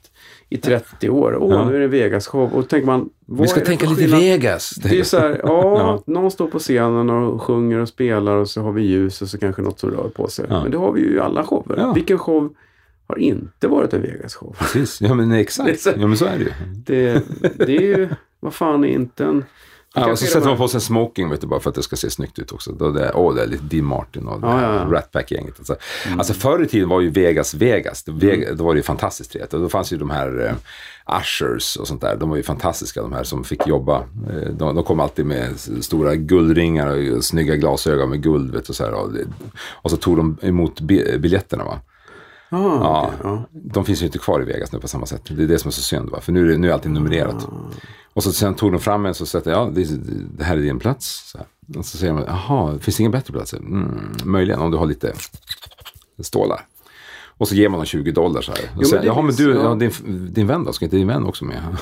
i 30 år. Åh, Ja. nu är det Vegas show. Och tänker man, Vi ska tänka lite skillnad? Vegas. Det är så här, ja, Ja. någon står på scenen och sjunger och spelar och så har vi ljus och så kanske något som rör på sig. Ja. Men det har vi ju i alla shower. Ja. Vilken show har inte varit en Vegas-show? Precis, ja men Det är exakt. så- Ja men så är det ju. Det, det är ju, vad fan är inte en... Ja, och så sätter man på sig smoking vet du, bara för att det ska se snyggt ut också. Då det, är- åh, det är lite Dean Martin och det Ja, ja. Rat Pack-gänget. Alltså. alltså förr i tiden var ju Vegas Vegas. Det, Ve- Mm. Då var det ju fantastiskt trevligt. Och då fanns ju de här eh, ushers och sånt där. De var ju fantastiska de här som fick jobba. Eh, de, de kom alltid med stora guldringar och snygga glasögon med guld. Vet du, så här, och, och så tog de emot bi- biljetterna. Va? Ah, Ja, okej, ja. De finns ju inte kvar i Vegas nu på samma sätt. Det är det som är så synd. Va? För nu är, det, nu är allting numrerat. Och så sen tog de fram en så sätter ja, det, det här är din plats. Så. Och så säger de, jaha, finns det ingen bättre plats? Mm, möjligen om du har lite stålar. Och så ger man dem 20 dollar så här. Och men säger, det jaha, men du, ja. ja, din, din vän då? Ska inte din vän också med?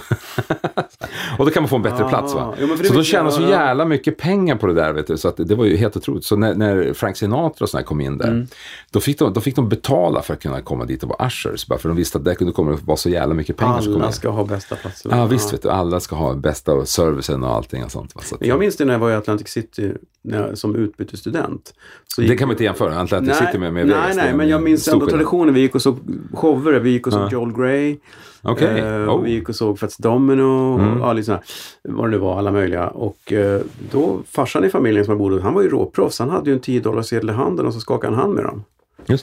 och då kan man få en bättre Ah, plats va? jo, så de tjänar jag, så jävla mycket pengar på det där vet du. Så att det var ju helt otroligt. Så när, när Frank Sinatra och sådär kom in där. Mm. Då, fick de, då fick de betala för att kunna komma dit och vara ushers. Bara för de visste att där kunde komma vara så jävla mycket pengar Alla ska ha bästa platsen. Ja visst, vet du, alla ska ha bästa servicen och allting och sånt. va. Så Jag minns det när jag var i Atlantic City jag, som utbytesstudent. Så det gick- kan man inte jämföra, Atlantic City med, med nej, nej, men jag minns ändå traditionen. Vi gick och såg shower. Vi gick och såg Ja. Joel Grey. Okej, Eh, oh. Vi gick och såg Fats Domino och Mm. ja, lite sådär, vad det nu var, alla möjliga. Och eh, då, farsan i familjen som jag bodde han var ju råproffs. Han hade ju en 10 sedel i handen och så skakade han hand med dem.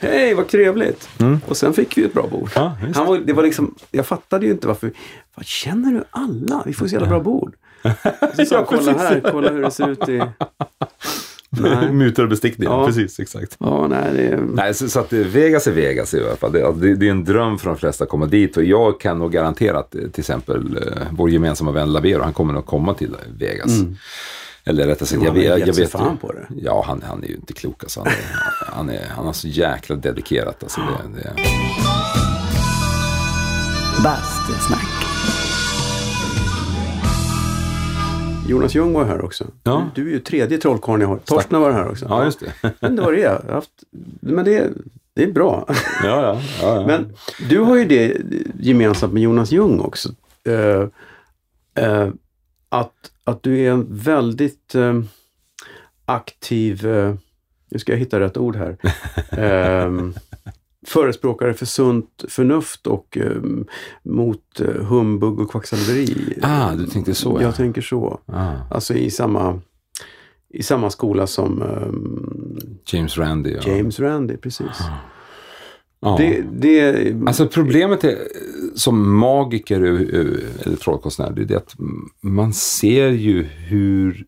Hej, vad trevligt! Mm. Och sen fick vi ju ett bra bord. Ja, han var, det var liksom, jag fattade ju inte varför. Vad känner du alla? Vi får så jävla bra bord. Så sa Ja, kolla här, kolla hur det ser ut i... Mutor och bestickning, Ja. precis, exakt. Ja, nej, det... Nej, så, så att Vegas är Vegas i alla fall. Det, det, det är en dröm för de flesta att komma dit och jag kan nog garantera att eh, till exempel eh, vår gemensamma vän Labero, han kommer nog komma till Vegas. Eller rättare sagt, jag, jag sig vet fan på det. Ja, han, han är ju inte klok alltså. Han är, han är, han är så jäkla dedikerat. Alltså, det, det, Bastusnack. Jonas Ljung var här också. Ja. Du, är ju tredje trollkarlen jag har. Torsten var här också. ja, just det. ja, Men det var det jag har haft. Men det, det är bra. ja, ja, ja. Men du har ju det gemensamt med Jonas Ljung också. Eh, eh, att, att du är en väldigt eh, aktiv, nu ska jag hitta rätt ord här, eh, förespråkare för sunt förnuft och eh, mot eh, humbug och kvacksalveri. Ah, du tänkte så, ja. Jag tänker så. Ah, Alltså i samma, i samma skola som ehm, James Randi. Ja. James Randi, precis. Ja. Det, det, Alltså problemet är, som magiker eller trollkonstnär, det är att man ser ju hur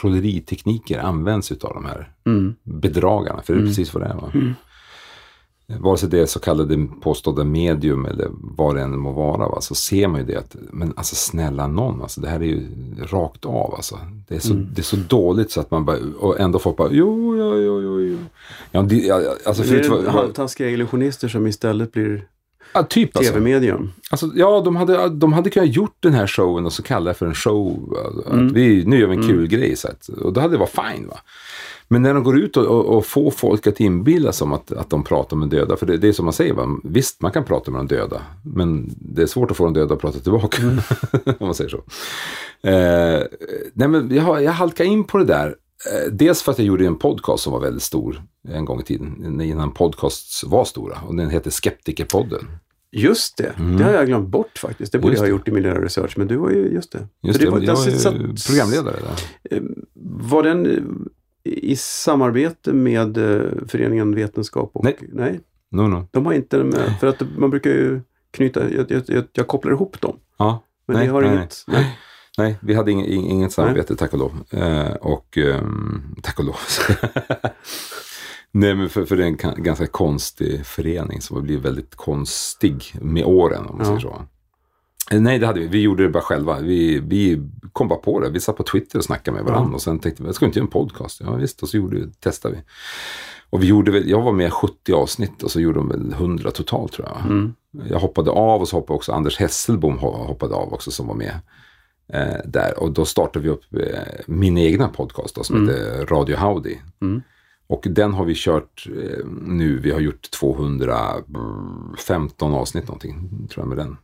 trolleritekniker används utav de här mm, bedragarna. För det är precis vad det är. Va? Vare sig det är så kallade påstådda medium eller vad det än må vara, va? så ser man ju det att, men alltså snälla någon, alltså, det här är ju rakt av. Alltså. Det, är så, det är så dåligt så att man bara, och ändå folk bara, jo, jo, jo, jo. jo. Ja, det, alltså, det är var- halvtaskiga illusionister som istället blir ja, typ alltså. tv-medium. Alltså, ja, de hade, de hade kunnat gjort den här showen och så kalla det för en show. Alltså, Mm. vi, nu gör vi en kul grej. Så att, och då hade det varit fine. Va? Men när de går ut och, och, och får folk att inbilla sig om att, att de pratar med döda, för det, det är som man säger, va? visst man kan prata med de döda, men det är svårt att få de döda att prata tillbaka, om man säger så. Eh, nej men jag, jag halkade in på det där, eh, dels för att jag gjorde en podcast som var väldigt stor en gång i tiden, innan podcasts var stora, och den heter Skeptikerpodden. Just det, det har jag glömt bort faktiskt. Det borde Just jag ha det. gjort i min research, men du var ju, just det. Just För det, var, jag är satt- programledare där. Eh, Var den i samarbete med eh, föreningen Vetenskap? Och, Nej. nej, No, no. de har inte med. För att man brukar ju knyta, jag, jag, jag, kopplar ihop dem. Ja, Men Nej, har nej, inget. Nej. Nej, vi hade ing, ing, inget samarbete, tack och lov. Eh, och ehm, tack och lov. Nej, men för, för det är en ka- ganska konstig förening som har blivit väldigt konstig med åren, om man Ja. säger så. Eh, Nej, det hade vi. Vi gjorde det bara själva. Vi, vi kom bara på det. Vi satt på Twitter och snackade med varandra. Ja. Och sen tänkte vi, ska vi inte göra en podcast? Ja, visst. Och så gjorde, vi- testade vi. Och vi gjorde väl, jag var med i 70 avsnitt och så gjorde de väl 100 totalt tror jag. Mm. Jag hoppade av och så hoppade också Anders Hesselbom ho- hoppade av också som var med. Eh, där. Och då startade vi upp eh, min egna podcast då, som Mm. heter Radio Howdy. Mm. Och den har vi kört eh, nu, vi har gjort 215 avsnitt någonting, tror jag med den.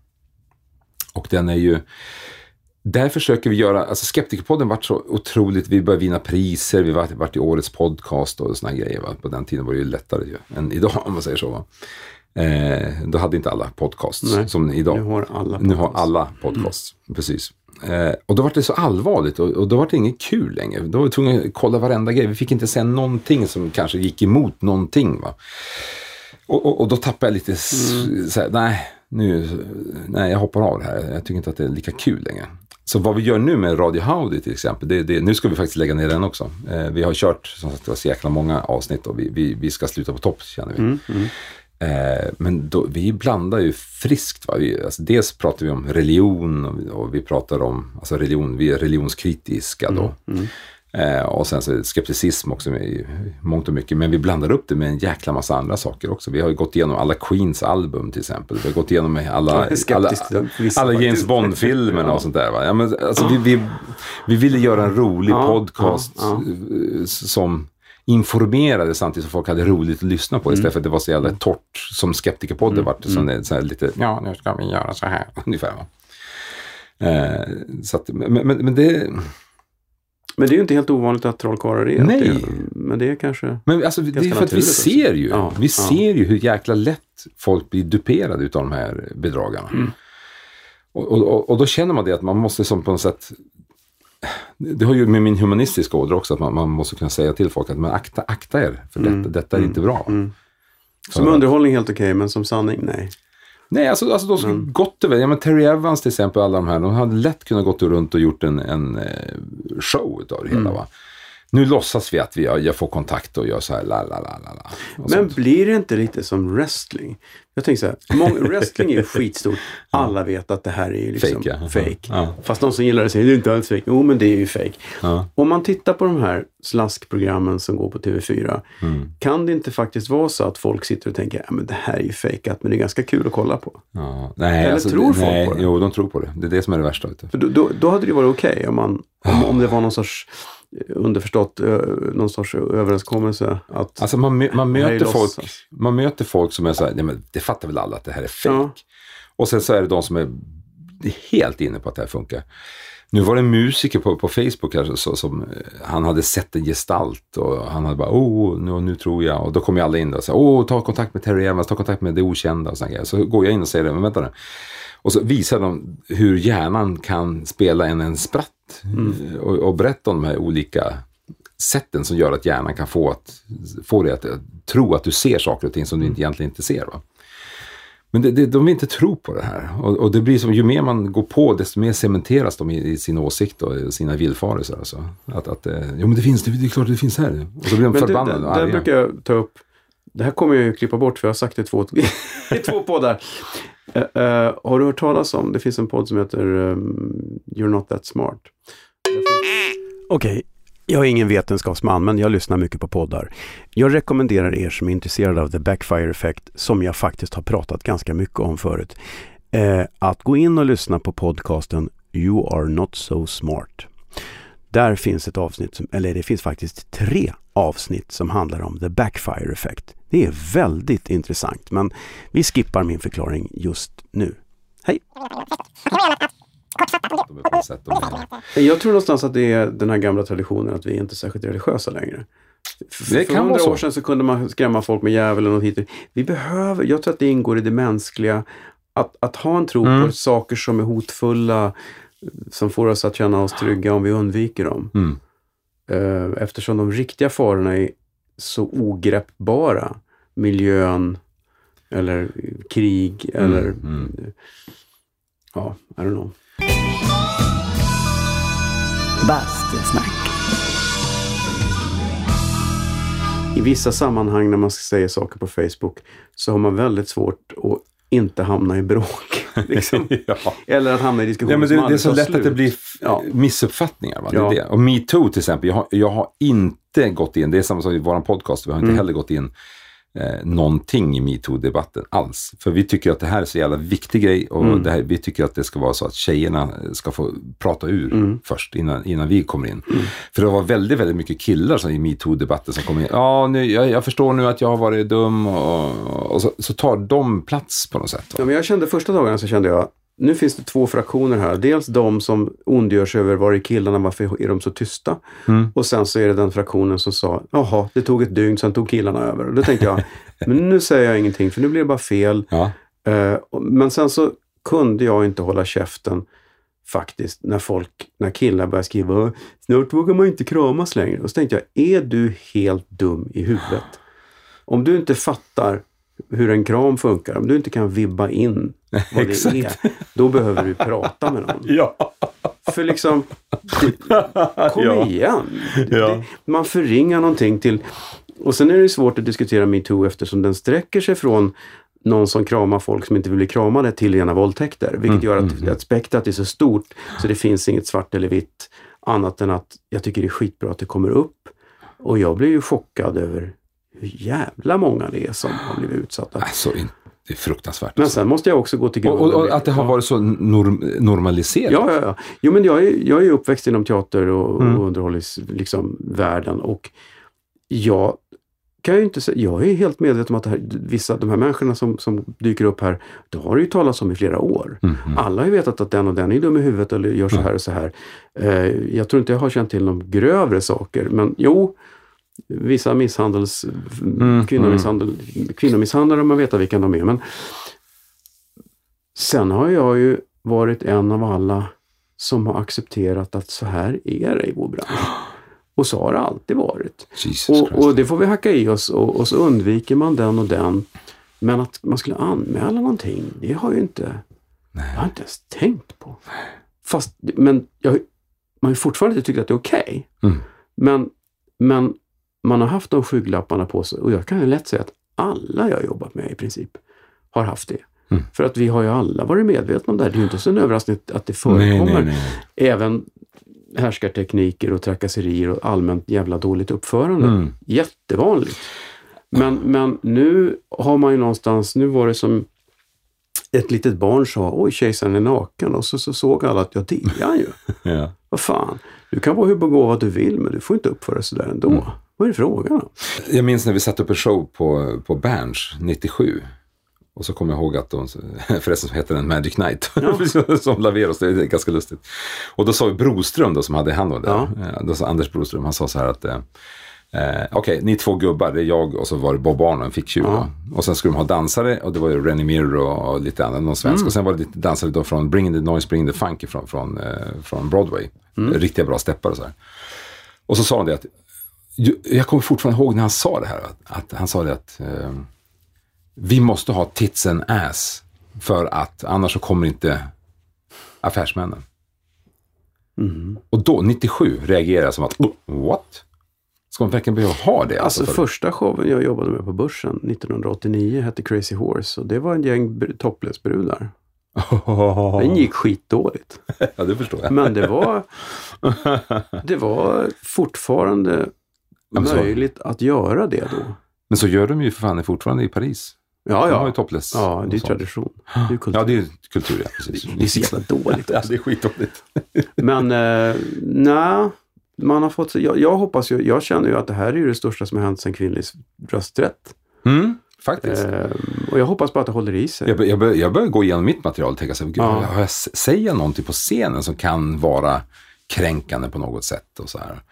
Och den är ju, där försöker vi göra, alltså Skeptikerpodden vart så otroligt, vi började vinna priser, vi vart, vart i årets podcast och såna grejer. Va? På den tiden var det ju lättare ju, än idag om man säger så. Va? Eh, då hade inte alla podcasts Nej. som idag. Nu har alla Nu har alla podcasts, precis. Eh, och då var det så allvarligt och, och då var det inget kul längre. Då var vi tvungna att kolla varenda grej. Vi fick inte säga någonting som kanske gick emot någonting. Va? Och, och, och då tappade jag lite, s- så här, nej, nu, nej, jag hoppar av det här. Jag tycker inte att det är lika kul längre. Så vad vi gör nu med Radio Howdy till exempel, det, det, nu ska vi faktiskt lägga ner den också. Eh, vi har kört som sagt, så jäkla många avsnitt och vi, vi, vi ska sluta på topp känner vi. Eh, men då, vi blandar ju friskt. Va? Vi, alltså, dels pratar vi om religion och, vi- och vi pratar om alltså religion, vi är religionskritiska då. Eh, och sen så skepticism också i mångt och mycket. Men vi blandar upp det med en jäkla massa andra saker också. Vi har ju gått igenom alla Queens album till exempel. Vi har gått igenom alla, alla, alla James. Bond-filmerna och sånt där. Va? Ja, men, alltså, vi, vi, vi ville göra en rolig podcast eh, som informerade samtidigt som folk hade roligt att lyssna på. Istället för att det var så jävla torrt som Skeptikerpodden vart. Som det är så här lite, ja nu ska vi göra så här ungefär. Va? Eh, så att, men, men, men det... Men det är ju inte helt ovanligt att trollkarlar är Nej. det. Men det är kanske... Men alltså, det är för att vi ser ju, Ja, vi ja. ser ju hur jäkla lätt folk blir duperade utav de här bedragarna. Mm. Och, och, och, då känner man det att man måste som på något sätt det har ju med min humanistiska ådra också att man, man måste kunna säga till folk att men akta, akta er för detta, detta är inte bra. Mm. Som underhållning helt okej, men som sanning, nej. Nej, alltså, alltså de skulle gott och väl, ja men Terry Evans till exempel, alla de här, de hade lätt kunnat gått runt och gjort en, en eh, show utav det hela Mm. va. Nu låtsas vi att vi, jag får kontakt och gör så här la la la la Men sånt. blir det inte lite som wrestling? Jag tänker så här, wrestling är ju skitstort. Alla vet att det här är ju liksom Fake, ja. fake. Ja. Fast de som gillar det säger det är inte alls fake. Jo, men det är ju fake. Ja. Om man tittar på de här slaskprogrammen som går på TV4. Mm. Kan det inte faktiskt vara så att folk sitter och tänker, men det här är ju fejkat, men det är ganska kul att kolla på. Nej, alltså, Eller tror folk nej, på det? Jo, de tror på det. Det är det som är det värsta. För då, då, då hade det ju varit okej om, man, om, om det var någon sorts underförstått, ö, någon sorts överenskommelse. Att, Alltså man, man, möter folk, man möter folk som är så här, nej men det fattar väl alla att det här är fake. Ja. Och sen så är det de som är helt inne på att det här funkar. Nu var det en musiker på, på Facebook här, så, som, eh, han hade sett en gestalt och han hade bara, oh, nu, nu tror jag. Och då kom ju alla in och sa, åh, ta kontakt med Terry Evans, ta kontakt med det okända och sådana grejer. Så går jag in och säger det, men vänta nu. Och så visar de hur hjärnan kan spela en, en spratt Mm. och, och berätta om de här olika sätten som gör att hjärnan kan få, att, få dig att eh, tro att du ser saker och ting som du inte, egentligen inte ser. Va? Men det, det, de vill inte tro på det här. Och, och det blir som, ju mer man går på, desto mer cementeras de i, i sin åsikt och sina villfarelser. Alltså. Att, att, eh, jo men det finns, det, det är klart det finns här. Och så blir de men det, förbannade det, och där arga. brukar jag ta upp, det här kommer jag ju klippa bort för jag har sagt det i två, i två poddar. Uh, uh, har du hört talas om, det finns en podd som heter um, You're Not That Smart. Okej, jag är ingen vetenskapsman men jag lyssnar mycket på poddar. Jag rekommenderar er som är intresserade av The Backfire Effect, som jag faktiskt har pratat ganska mycket om förut, uh, att gå in och lyssna på podcasten You Are Not So Smart. Där finns ett avsnitt, som, eller det finns faktiskt tre avsnitt som handlar om the backfire effect. Det är väldigt intressant men vi skippar min förklaring just nu. Hej! Är är- Jag tror någonstans att det är den här gamla traditionen att vi är inte särskilt religiösa längre. För, Det för hundra år sedan så kunde man skrämma folk med djävulen och hit och Vi behöver, jag tror att det ingår i det mänskliga, att, att ha en tro Mm. på saker som är hotfulla, som får oss att känna oss trygga om vi undviker dem. Mm. Eh, Eftersom de riktiga farorna är så ogreppbara. Miljön, eller krig, eller mm. ja, I don't know. Bastusnack. I vissa sammanhang när man säger saker på Facebook så har man väldigt svårt att inte hamna i bråk. Liksom. ja. Eller att hamna i diskussioner Ja, men som det, det är så lätt att det slut. blir Ja. missuppfattningar. Va? Det är Ja. det. Och metoo till exempel, jag har, jag har inte gått in, det är samma som i vår podcast, vi har inte Mm. heller gått in eh, någonting i metoo-debatten alls. För vi tycker att det här är så jävla viktig grej och Mm. här, vi tycker att det ska vara så att tjejerna ska få prata ur Mm. först innan, innan vi kommer in. För det var väldigt, väldigt mycket killar som i metoo-debatten som kom in. Ja, nu, jag, jag förstår nu att jag har varit dum och, och så, så tar de plats på något sätt. Va? Ja, men jag kände första dagarna så kände jag, nu finns det två fraktioner här. Dels de som ondgör sig över var är killarna, varför är de så tysta? Mm. Och sen så är det den fraktionen som sa, jaha, det tog ett dygn, sen tog killarna över. Och då tänkte jag, men nu säger jag ingenting för nu blir det bara fel. Ja. Eh, men sen så kunde jag inte hålla käften faktiskt när folk, när killar började skriva snart vågar man inte kramas längre. Och så tänkte jag, är du helt dum i huvudet? Om du inte fattar hur en kram funkar, om du inte kan vibba in vad det Exakt. är, då behöver du prata med någon. Ja. För liksom, kom Ja. igen. Ja. det, man förringar någonting till... Och sen är det svårt att diskutera metoo eftersom den sträcker sig från någon som kramar folk som inte vill bli kramade till rena våldtäkter. Vilket gör att, att spektrat är så stort så det finns inget svart eller vitt annat än att jag tycker det är skitbra att det kommer upp. Och jag blir ju chockad över hur jävla många det är som har blivit utsatta. Alltså, det är fruktansvärt. Men alltså. sen måste jag också gå till grunden. och, och att det har varit så norm, normaliserat. Ja, ja, ja. Jo, men jag är, jag är uppväxt inom teater och, Mm. och underhållningsvärlden liksom, världen och jag kan ju inte säga, jag är helt medveten om att här, vissa de här människorna som, som dyker upp här, det har det ju talats om i flera år. Mm, mm. Alla har ju vetat att den och den är dum i huvudet eller gör så här och så här. Eh, jag tror inte jag har känt till de grövre saker, men jo, vissa misshandels, Mm, kvinnomisshandel, kvinnomisshandlare, man vet vilka de är. Men sen har jag ju varit en av alla som har accepterat att så här är det i vår bransch. Och så har det alltid varit. Och, och det får vi hacka i oss och, och så undviker man den och den. Men att man skulle anmäla någonting, det har ju inte, jag har inte ens tänkt på. Fast, men jag, man har ju fortfarande inte tyckt att det är okej. Mm. Men, men man har haft de skygglapparna på sig och jag kan ju lätt säga att alla jag har jobbat med i princip har haft det. Mm. För att vi har ju alla varit medvetna om det här. Det är ju inte så en överraskning att det nej, förekommer nej, nej. även härskartekniker och trakasserier och allmänt jävla dåligt uppförande. Mm. Jättevanligt. Men, men nu har man ju någonstans, nu var det som ett litet barn sa, oj kejsaren är naken och så, så såg alla att ja det är han ju. Ja. Vad fan, du kan vara hur begåvad du vill men du får inte uppföra dig sådär ändå. Mm. Vad är det frågan om? Jag minns när vi satte upp en show på, på Berns 97. Och så kommer jag ihåg att de, förresten så heter den Magic Night, som Laveros, det är ganska lustigt. Och då sa vi Broström då som hade hand om det, Ja. Eh, då sa Anders Broström, han sa så här att eh, Eh, Okej, ni två gubbar, det är jag och så var det Bob Arnold, en ficktjuv. Ja. Och sen skulle de ha dansare och det var ju Rennie Mir och, och lite annat, någon svensk. Och sen var det lite dansare då från Bring the Noise, Bring the Funk från, från, eh, från Broadway. Riktiga bra steppar och så här. Och så sa han det att, jag kommer fortfarande ihåg när han sa det här, att, han sa det att eh, vi måste ha tits and ass för att annars så kommer inte affärsmännen. Och då, 97, reagerade jag som att, "Oh, what? Ska man verkligen behöva ha det? Alltså för- första showen jag jobbade med på börsen 1989 hette Crazy Horse och det var en gäng br- topless-brudar. Den gick skitdåligt. ja, det förstår jag. Men det var, det var fortfarande så- möjligt att göra det då. Men så gör de ju för fan fortfarande i Paris. Ja, De har ju ja. topless. Ja, det är tradition. Det är kultur. Ja, det är kultur, ja. Precis. det är så jävla dåligt Ja, också. det är skitdåligt. Men eh, nej, man har fått, jag, jag hoppas ju, jag känner ju att det här är ju det största som har hänt sedan kvinnlig rösträtt. Mm, faktiskt. Ehm, och jag hoppas bara att det håller i sig. Jag, jag, bör, jag börjar gå igenom mitt material och tänka så här, Ja. jag, säger någonting på scenen som kan vara kränkande på något sätt och så här.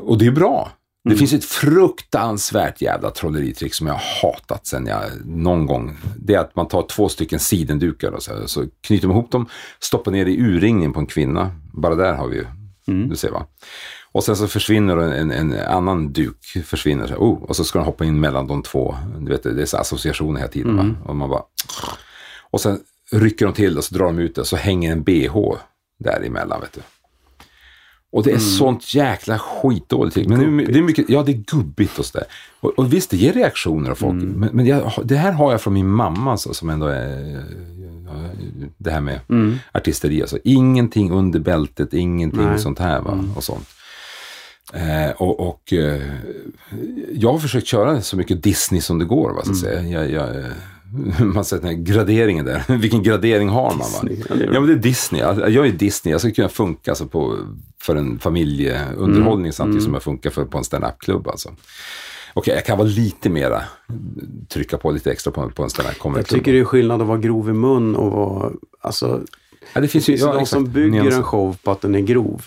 Och det är bra. Det Mm. finns ett fruktansvärt jävla trolleritrick som jag har hatat sen jag någon gång. Det är att man tar två stycken sidendukar och så, här, så knyter man ihop dem, stoppar ner i urringningen på en kvinna. Bara där har vi ju, Mm. du ser va. Och sen så försvinner en, en annan duk, försvinner. Så här, oh, och så ska den hoppa in mellan de två. Du vet, det är så associationer hela tiden. Mm. Va? Och man bara... Och sen rycker de till och så drar de ut det och så hänger en bh däremellan. Vet du. Och det är sånt jäkla skitdåligt trick. Men det är, det är mycket, ja det är gubbigt och sådär. Och, och visst, det ger reaktioner av folk. Men, men jag, det här har jag från min mamma alltså, som ändå är det här med artisteri. Alltså. Ingenting under bältet, ingenting Nej. sånt här va? och sånt. Eh, och och eh, jag har försökt köra så mycket Disney som det går. Va, så att säga. Jag, jag, eh, man säger graderingen där. Vilken gradering har man? Va? Disney, ja, men det är Disney. Jag jag är Disney. Jag ska kunna funka alltså på, för en familjeunderhållning samtidigt som jag funkar för, på en stand-up-klubb. Alltså. Okej, jag kan vara lite mera, trycka på lite extra på, på en stand-up jag comedy-klubb. tycker det är skillnad att vara grov i mun och vara, alltså ja, det finns ju, Det finns ja, de exakt. som bygger Nyanser. en show på att den är grov.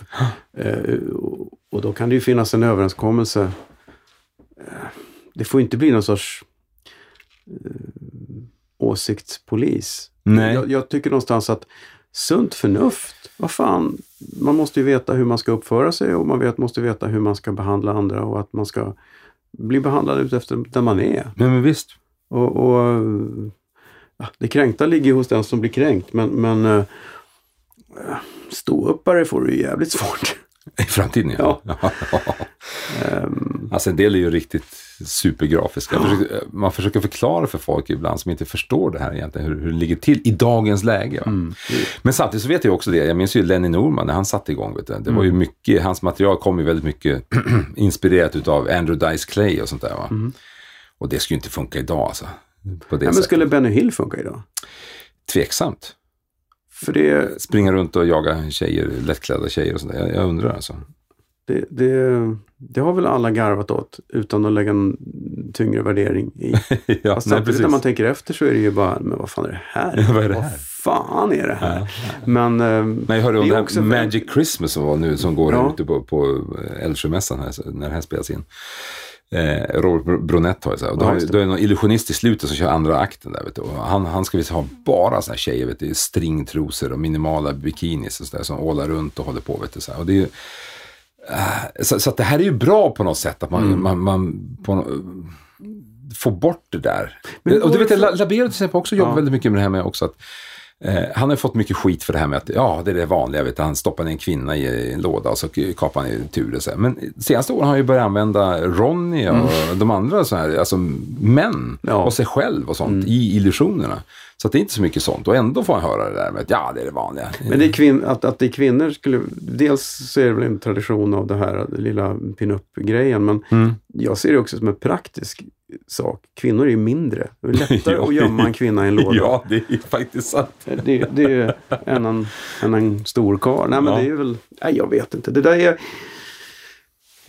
Eh, och- och då kan det ju finnas en överenskommelse. Eh, det får inte bli någon sorts eh, åsiktspolis. Nej. Jag, jag tycker någonstans att sunt förnuft, vad fan, man måste ju veta hur man ska uppföra sig och man vet, måste veta hur man ska behandla andra och att man ska bli behandlad ut efter där man är. Nej, men visst. Och, och ja, det kränkta ligger hos den som blir kränkt men, men eh, ståuppare får ju jävligt svårt. I framtiden, ja. ja. Ehm, Alltså en del är ju riktigt supergrafiska. Försöker, man försöker förklara för folk ibland som inte förstår det här egentligen, hur, hur det ligger till i dagens läge. Va? Men samtidigt så vet jag också det, jag minns ju Lenny Norman när han satte igång. Vet du. Det var ju mycket, hans material kom ju väldigt mycket inspirerat utav Andrew Dice Clay och sånt där. Va? Och det skulle ju inte funka idag alltså. På det ja, men skulle Benny Hill funka idag? Tveksamt. För det, Springa runt och jaga tjejer, lättklädda tjejer och sånt där. Jag, jag undrar alltså. det, det, det har väl alla garvat åt utan att lägga en tyngre värdering i. ja, Fast nej, precis. när man tänker efter så är det ju bara, men vad fan är det här? Ja, vad är det här? fan är det här? Men, ehm, Nej, jag hörde om det det är här också Magic Christmas som var nu, som går Ja. ute på, på Älvsjömässan här, när det här spelas in. Eh, Robert Bronett har ju så här, och då, har, då är det någon illusionist i slutet som kör andra akten där. Vet du, och han, han ska visst ha bara såna här tjejer, vet du, i stringtrosor och minimala bikinis och så där, som ålar runt och håller på. Vet du, så här. Och det är ju, eh, så, så det här är ju bra på något sätt, att man, Mm. man, man på, får bort det där. Men och du vet, Labero till exempel också jobbar Ja. väldigt mycket med det här med också att Eh, han har fått mycket skit för det här med att ja, det är det vanliga. Vet du, han stoppar ner en kvinna i en låda och så kapar han i tur. Och så här. Men senaste åren har han ju börjat använda Ronny och de andra så här, alltså män Mm. Ja. Mm. och sig själv och sånt i illusionerna. Så att det är inte så mycket sånt. Och ändå får han höra det där med att ja, det är det vanliga. Men det är kvin- att, att det är kvinnor skulle... Dels så är det väl en tradition av det här lilla pin-up-grejen. Men Mm. jag ser det också som en praktisk sak. Kvinnor är ju mindre. Det är lättare Ja. att gömma en kvinna i en låda. Ja, det är faktiskt sant. Det, det är ju än en, än en stor karl. Nej men Ja. det är väl... Nej jag vet inte. Det där är...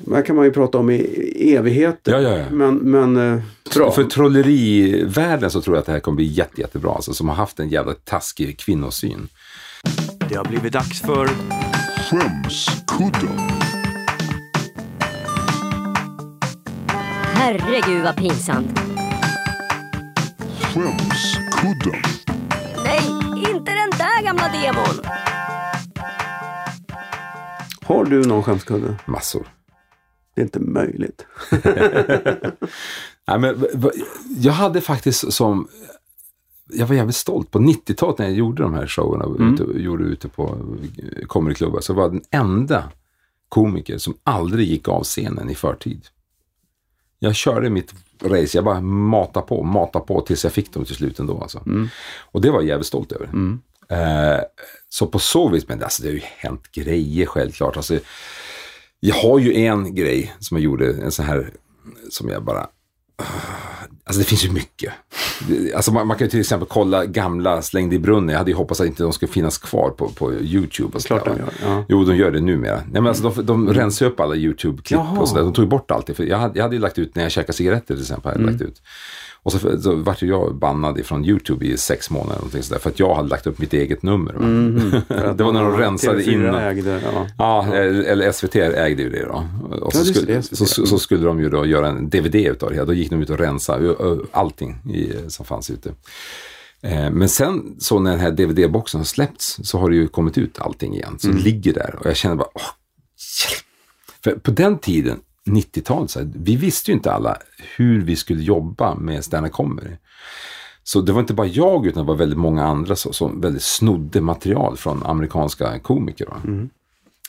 Det här kan man ju prata om i evigheter. Ja, ja, ja. Men, men eh, bra. För trollerivärlden så tror jag att det här kommer bli jätte, jättebra. Alltså, som har haft en jävla taskig kvinnosyn. Det har blivit dags för... Skämskudden. Herregud vad pinsamt. Skämskudden. Nej, inte den där gamla demon. Har du någon skämskudde? Massor. Det är inte möjligt. Nej, men, jag hade faktiskt som... Jag var jävligt stolt. På 90-talet när jag gjorde de här showerna, ute, gjorde ute på eh, comedyklubbar, så var jag den enda komiker som aldrig gick av scenen i förtid. Jag körde mitt race, jag bara matade på, matade på tills jag fick dem till slut ändå. Alltså. Och det var jag jävligt stolt över. Eh, så på så vis, men alltså, det har ju hänt grejer självklart. Alltså, jag har ju en grej som jag gjorde, en sån här, som jag bara... Alltså det finns ju mycket. Alltså man, man kan ju till exempel kolla gamla Slängd i brunnen. Jag hade ju hoppats att inte de skulle finnas kvar på, på YouTube. Och Klart de gör, ja. Jo, de gör det numera. Nej, men alltså de, de rensar upp alla YouTube-klipp och sådär. De tog ju bort allt det. För jag, hade, jag hade ju lagt ut när jag käkade cigaretter till exempel. Hade jag lagt ut. Och så, så vart jag bannad ifrån YouTube i sex månader. Någonting sådär, för att jag hade lagt upp mitt eget nummer. va? det var när de rensade TV4 in. ägde, ja. Ja, eller SVT ägde ju det då. Och så, Ja, det, skulle, så, så, skulle de ju då göra en DVD utav det här. Då gick de ut och rensade allting i, som fanns ute. Eh, Men sen så när den här DVD-boxen har släppts så har det ju kommit ut allting igen. Så det ligger där och jag känner bara, åh, hjälp. För på den tiden, 90-talet, så här, vi visste ju inte alla hur vi skulle jobba med stand-up comedy. Så det var inte bara jag utan det var väldigt många andra som, som väldigt snodde material från amerikanska komiker. Va?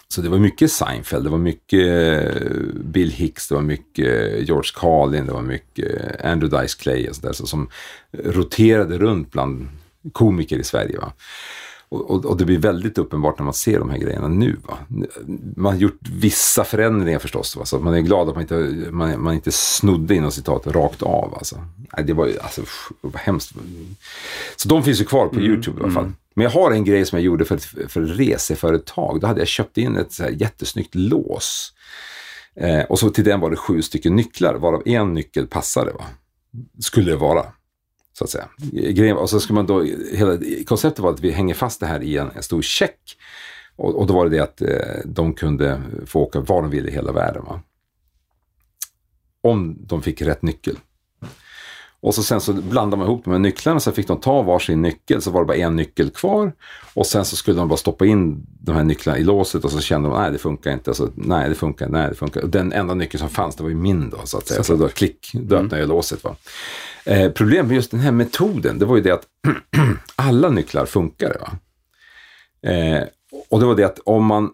Så det var mycket Seinfeld, det var mycket eh, Bill Hicks, det var mycket George Carlin, det var mycket Andrew Dice Clay och sådär. Så, som roterade runt bland komiker i Sverige. Va? Och, och, och det blir väldigt uppenbart när man ser de här grejerna nu. Va? Man har gjort vissa förändringar förstås. Va? Så man är glad att man inte, man, man inte snodde inom citat rakt av. Alltså. Nej, det var ju alltså, var hemskt. Så de finns ju kvar på YouTube i alla fall. Men jag har en grej som jag gjorde för ett, för ett reseföretag. Då hade jag köpt in ett så här jättesnyggt lås. Eh, och så till den var det sju stycken nycklar, varav en nyckel passade. Va? Skulle det vara. Så att säga. Grejen, och så ska man då, hela, konceptet var att vi hänger fast det här i en, en stor check. Och, och då var det det att eh, de kunde få åka var de ville i hela världen. Va? Om de fick rätt nyckel. Och så sen så blandade man ihop de här nycklarna så fick de ta varsin nyckel så var det bara en nyckel kvar. Och sen så skulle de bara stoppa in de här nycklarna i låset och så kände de nej det funkar inte. Och så, nej det funkar, nej det funkar. Och den enda nyckeln som fanns det var ju min då så att säga. Så då klick, då öppnade jag låset. Va? Eh, problemet med just den här metoden det var ju det att alla nycklar funkade. Va? Eh, och det var det att om man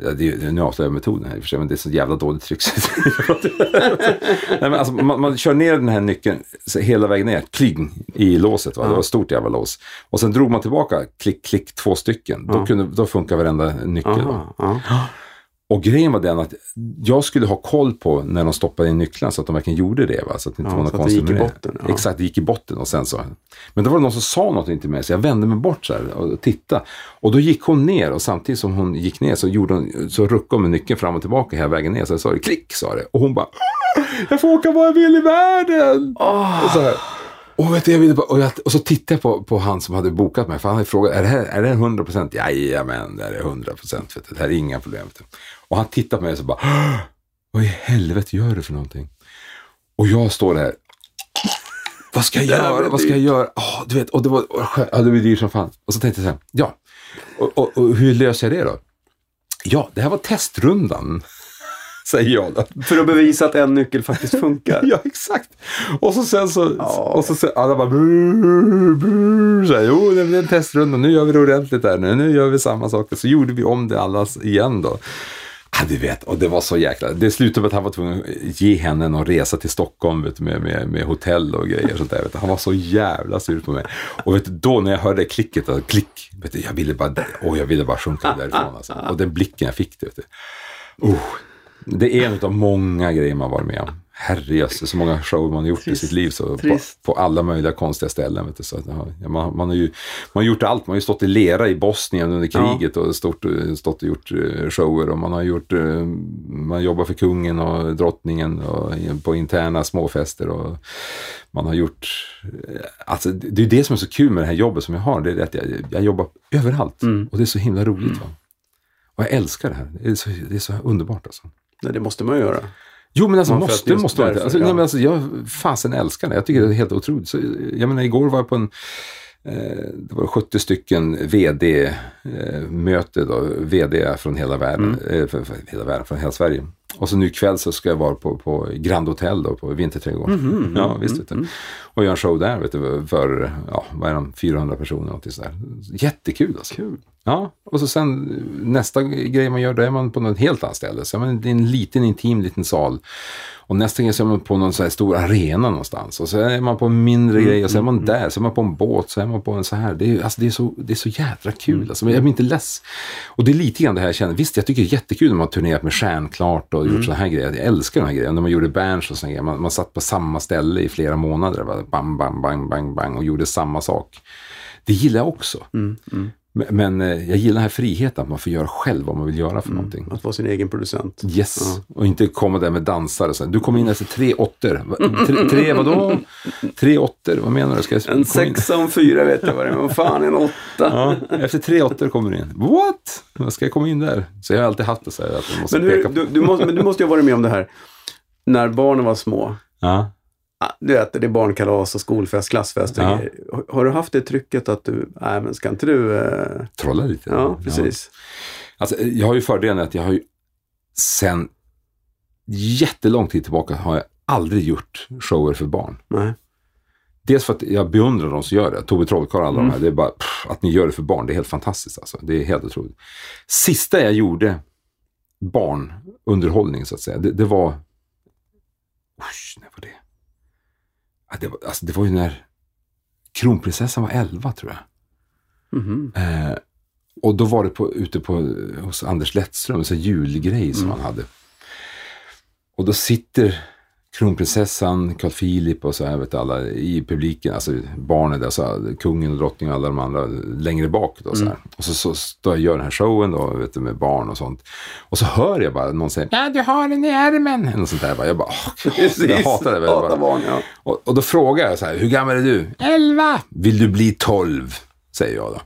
Ja, det, är- nu avslöjar jag metoden här i och för sig, men det är så jävla dåligt tryck. Nej, men alltså, man, man kör ner den här nyckeln hela vägen ner, kling, i låset. Va? Det var ett stort jävla lås. Och sen drog man tillbaka, klick, klick, två stycken. Då, kunde, då funkar varenda nyckel. Va? Och grejen var den att jag skulle ha koll på när de stoppade in nycklarna så att de verkligen gjorde det. Va? Så att det inte Ja, var något så att det konstigt gick i botten, ja. Exakt, det gick i botten och sen så. Men då var det någon som sa någonting till mig så jag vände mig bort så och tittade. Och då gick hon ner och samtidigt som hon gick ner så, gjorde hon, så ruckade hon med nyckeln fram och tillbaka hela vägen ner. Så jag sa det klick sa det. Och hon bara jag får åka var jag vill i världen. Och, så här. Och, vet du, jag ville bara, och, jag, och så tittade jag på, på han som hade bokat mig. För han hade frågat, är det här, är det här 100 procent? Jajamän, det här är 100 procent. Det här är inga problem. Och han tittade på mig och så bara, "Åh, vad i helvete gör du för någonting? Och jag står där. Vad ska jag göra? Vad ska jag göra? Åh, du vet, och det var, ja, det blev dyrt som fan. Och så tänkte jag så här, ja. Och, och, och hur löser jag det då? Ja, det här var testrundan. Säger jag då. För att bevisa att en nyckel faktiskt funkar. Ja, exakt. Och så sen så, Ja. och så, så alla bara brr, brr, så här, jo, det blir en testrunda, nu gör vi det ordentligt där, nu, nu gör vi samma sak. Så gjorde vi om det allas igen då. Ja, du vet, och det var så jäkla... Det slutade med att han var tvungen att ge henne någon resa till Stockholm vet, med, med, med hotell och grejer. Sånt där, vet. Han var så jävla sur på mig. Och vet du, då när jag hörde klicket, då, klick, vet du, jag, ville bara, oh, jag ville bara sjunka därifrån. Alltså. Och den blicken jag fick, det, vet. Oh, det är en av många grejer man varit med om. Herrejösses, så många show man har gjort i Trist, sitt liv. Så på, på alla möjliga konstiga ställen. Vet du, så att, ja, man, man, har ju, man har gjort allt. Man har ju stått i lera i Bosnien under Ja. kriget och stått, stått och gjort eh, shower. Och man har gjort, eh, man jobbar för kungen och drottningen och i- på interna småfester. Och man har gjort, eh, alltså det är det som är så kul med det här jobbet som jag har. Det är att jag, jag jobbar överallt. Mm. Och det är så himla roligt. Va? Och jag älskar det här. Det är så, det är så underbart alltså. Nej, det måste man göra. Jo men alltså att måste, måste man inte. Alltså, ja. nej, men alltså, jag fasen älskar det. Jag tycker det är helt otroligt. Så, jag menar igår var jag på en eh, det var 70 stycken VD-möte, då, VD från hela världen, eh, för, för hela världen, från hela Sverige. Och så nu ikväll så ska jag vara på, på Grand Hotel då, på Vinterträdgården. Ja, visst vet du. Och göra en show där vet du, för, ja, vad är de, 400 personer något sådär. Jättekul alltså. Kul. Ja, och så sen nästa grej man gör, då är man på något helt annat ställe. Så man, det är en liten intim liten sal. Och nästa grej så är man på någon så här stor arena någonstans. Och så är man på en mindre grej och så är man där. Så är man på en båt, så är man på en så här. Det är, alltså, det är, så, det är så jädra kul. Alltså, men jag blir inte less. Och det är lite grann det här jag känner. Visst, jag tycker det är jättekul när man har turnerat med Stjärnklart och och gjort sådana här grejer. Jag älskar de här grejerna. När man gjorde bands och sådana grejer. Man, man satt på samma ställe i flera månader. Bara bam, bam, bang, bang, bang och gjorde samma sak. Det gillar jag också. Mm, Men, men eh, jag gillar den här friheten att man får göra själv vad man vill göra för någonting. Att vara sin egen producent. Yes, och inte komma där med dansare. Så här, Du kom in efter tre åttor. Tre, tre vadå? Tre åttor, vad menar du? Ska jag En sexa och en fyra vet jag vad det är, men fan en åtta? Ja, efter tre åttor kommer du in. What? Vad ska jag komma in där? Så jag har alltid haft det så här att man måste Men, hur, peka på. du, du, måste, men du måste ju ha varit med om det här. När barnen var små. Ja. Du vet, det är barnkalas och skolfest, klassfest Ja. Har- du haft det trycket att du, nej men ska inte du... Eh... Trolla lite. Ja, precis. Alltså, jag har ju fördelen att jag har ju sen jättelång tid tillbaka har jag aldrig gjort shower för barn. Nej. Dels för att jag beundrar de som gör det. Tove Trollkarl och alla Mm. de här. Det är bara pff, att ni gör det för barn. Det är helt fantastiskt alltså. Det är helt otroligt. Sista jag gjorde barnunderhållning så att säga. Det, det var... Usch, när var det? Det, var, alltså, det var ju när kronprinsessan var 11 tror jag. Mhm. Eh, och då var det på, ute på, hos Anders Lettström, en julgrej som han hade. Och då sitter kronprinsessan, Carl Philip och så här, vet alla i publiken, alltså barnen där, så här, kungen och drottningen och alla de andra längre bak. Då, så här. Och så, så står jag och gör den här showen då, vet du, med barn och sånt. Och så hör jag bara någon säga ja du har den i ärmen. Eller något sånt där. Jag bara, åh, jag hatar det. Jag bara, barn, ja. och, och då frågar jag så här, hur gammal är du? Elva. Vill du bli tolv? Säger jag då.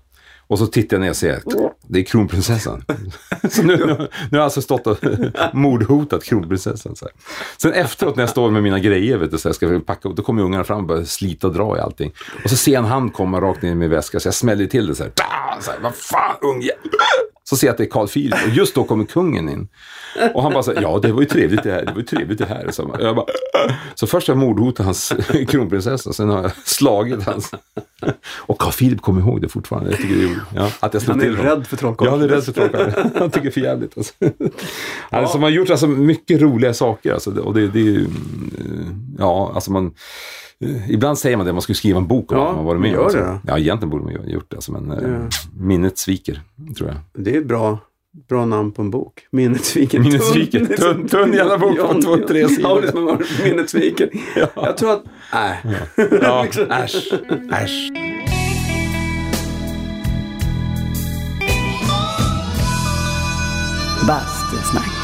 Och så tittar jag ner och ser, det är kronprinsessan. så nu, nu, nu har jag alltså stått och mordhotat kronprinsessan. Så här. Sen efteråt när jag står med mina grejer, vet du, så här, ska packa upp, då kommer ungarna fram och börjar slita och dra i allting. Och så ser jag en hand komma rakt ner i min väska, så jag smäller till det så här. Så här vad fan, unge! Så ser jag att det är Carl Philip och just då kommer kungen in. Och han bara så ja det var ju trevligt det här, det var ju trevligt det här. Så, jag bara, så först har jag mordhotat hans kronprinsessa, sen har jag slagit hans. Och Carl Philip kommer ihåg det fortfarande, jag tycker det är. Ja, att jag Han är honom. rädd för trollkarlen. Ja, han är rädd för trollkarlen. Han tycker det är för jävligt. Alltså. Alltså, man har gjort alltså, mycket roliga saker. Alltså, och det, det är ju, mm, ja, alltså man, ibland säger man det, man skulle skriva en bok om Ja, man varit med gör om. Det då. Ja, egentligen borde man ha gjort det, alltså, men eh, Ja. minnet sviker, tror jag. Det är ett bra, bra namn på en bok. Minnetsviken. Minnetsviken. Det är så- Tunn- tunn jävla bok på Ja, två, tre ja, sidor. vara Minnetsviken. Jag tror att, nej. Ja, Liksom. äsch, äsch. Bastusnack.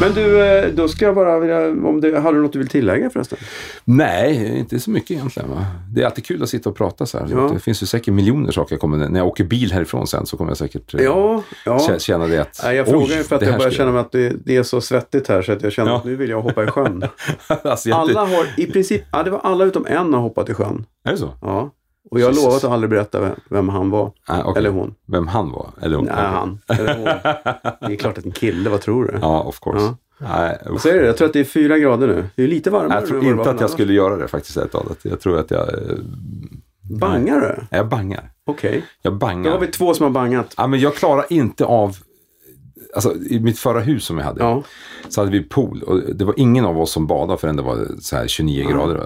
Men du, eh, då ska jag bara vilja, om det, har du något du vill tillägga förresten? Nej, inte så mycket egentligen. Va? Det är alltid kul att sitta och prata så här. Ja. Det finns ju säkert miljoner saker jag kommer, när jag åker bil härifrån sen så kommer jag säkert eh, Ja, ja. kä- känna det att... Nej, jag frågar ju för att jag börjar känna mig att det, det är så svettigt här så att jag känner Ja. att nu vill jag hoppa i sjön. alltså, Alla har, i princip, ja, det var alla utom en har hoppat i sjön. Är det så? Ja. Och jag har lovat att aldrig berätta vem, vem han var. Nej, okej. Eller hon. Vem han var? Eller hon? Nej, han. Eller hon. Det är klart att en kille, vad tror du? Ja, of course. Ja. Nej. Så är det, jag tror att det är fyra grader nu. Det är lite varmare. jag tror inte att jag annars. skulle göra det faktiskt och hållet. Jag tror att jag... eh, Bangar du? nej, Jag bangar. Okej. Jag Då bangar. har vi två som har bangat. Ja, men jag klarar inte av... Alltså i mitt förra hus som jag hade. Ja. Så hade vi pool och det var ingen av oss som badade förrän det var så här 29 grader.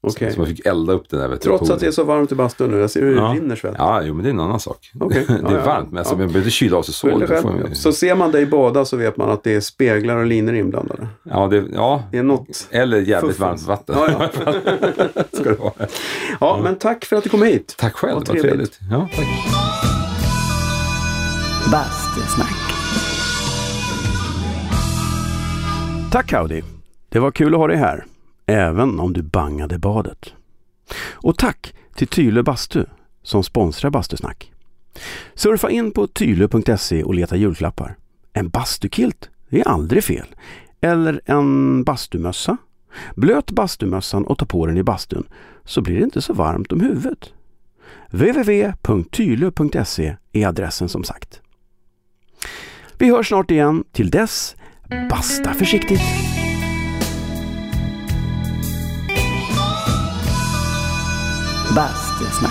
Okej. Så man fick elda upp det där. Vet Trots att det är så varmt i bastun nu. Jag ser hur det Ja. rinner svett. Ja, jo, men det är en annan sak. Okej. det Ja, är ja. varmt, men alltså, Ja. man behöver inte kyla av sig så. Det man Så ser man dig bada så vet man att det är speglar och linor inblandade. Ja, det, ja, Det är något. eller jävligt Fuffens. varmt vatten. Ja, ja. Ska det vara. ja, men tack för att du kom hit. Tack själv, vad trevligt. trevligt. Ja, tack. Bastusnack. Tack Audi. Det var kul att ha dig här. Även om du bangade badet. Och tack till Tylö Bastu som sponsrar Bastusnack. Surfa in på tylö.se och leta julklappar. En bastukilt, det är aldrig fel. Eller en bastumössa. Blöt bastumössan och ta på den i bastun så blir det inte så varmt om huvudet. www.tylö.se är adressen som sagt. Vi hörs snart igen. Till dess, basta försiktigt! Bastusnack.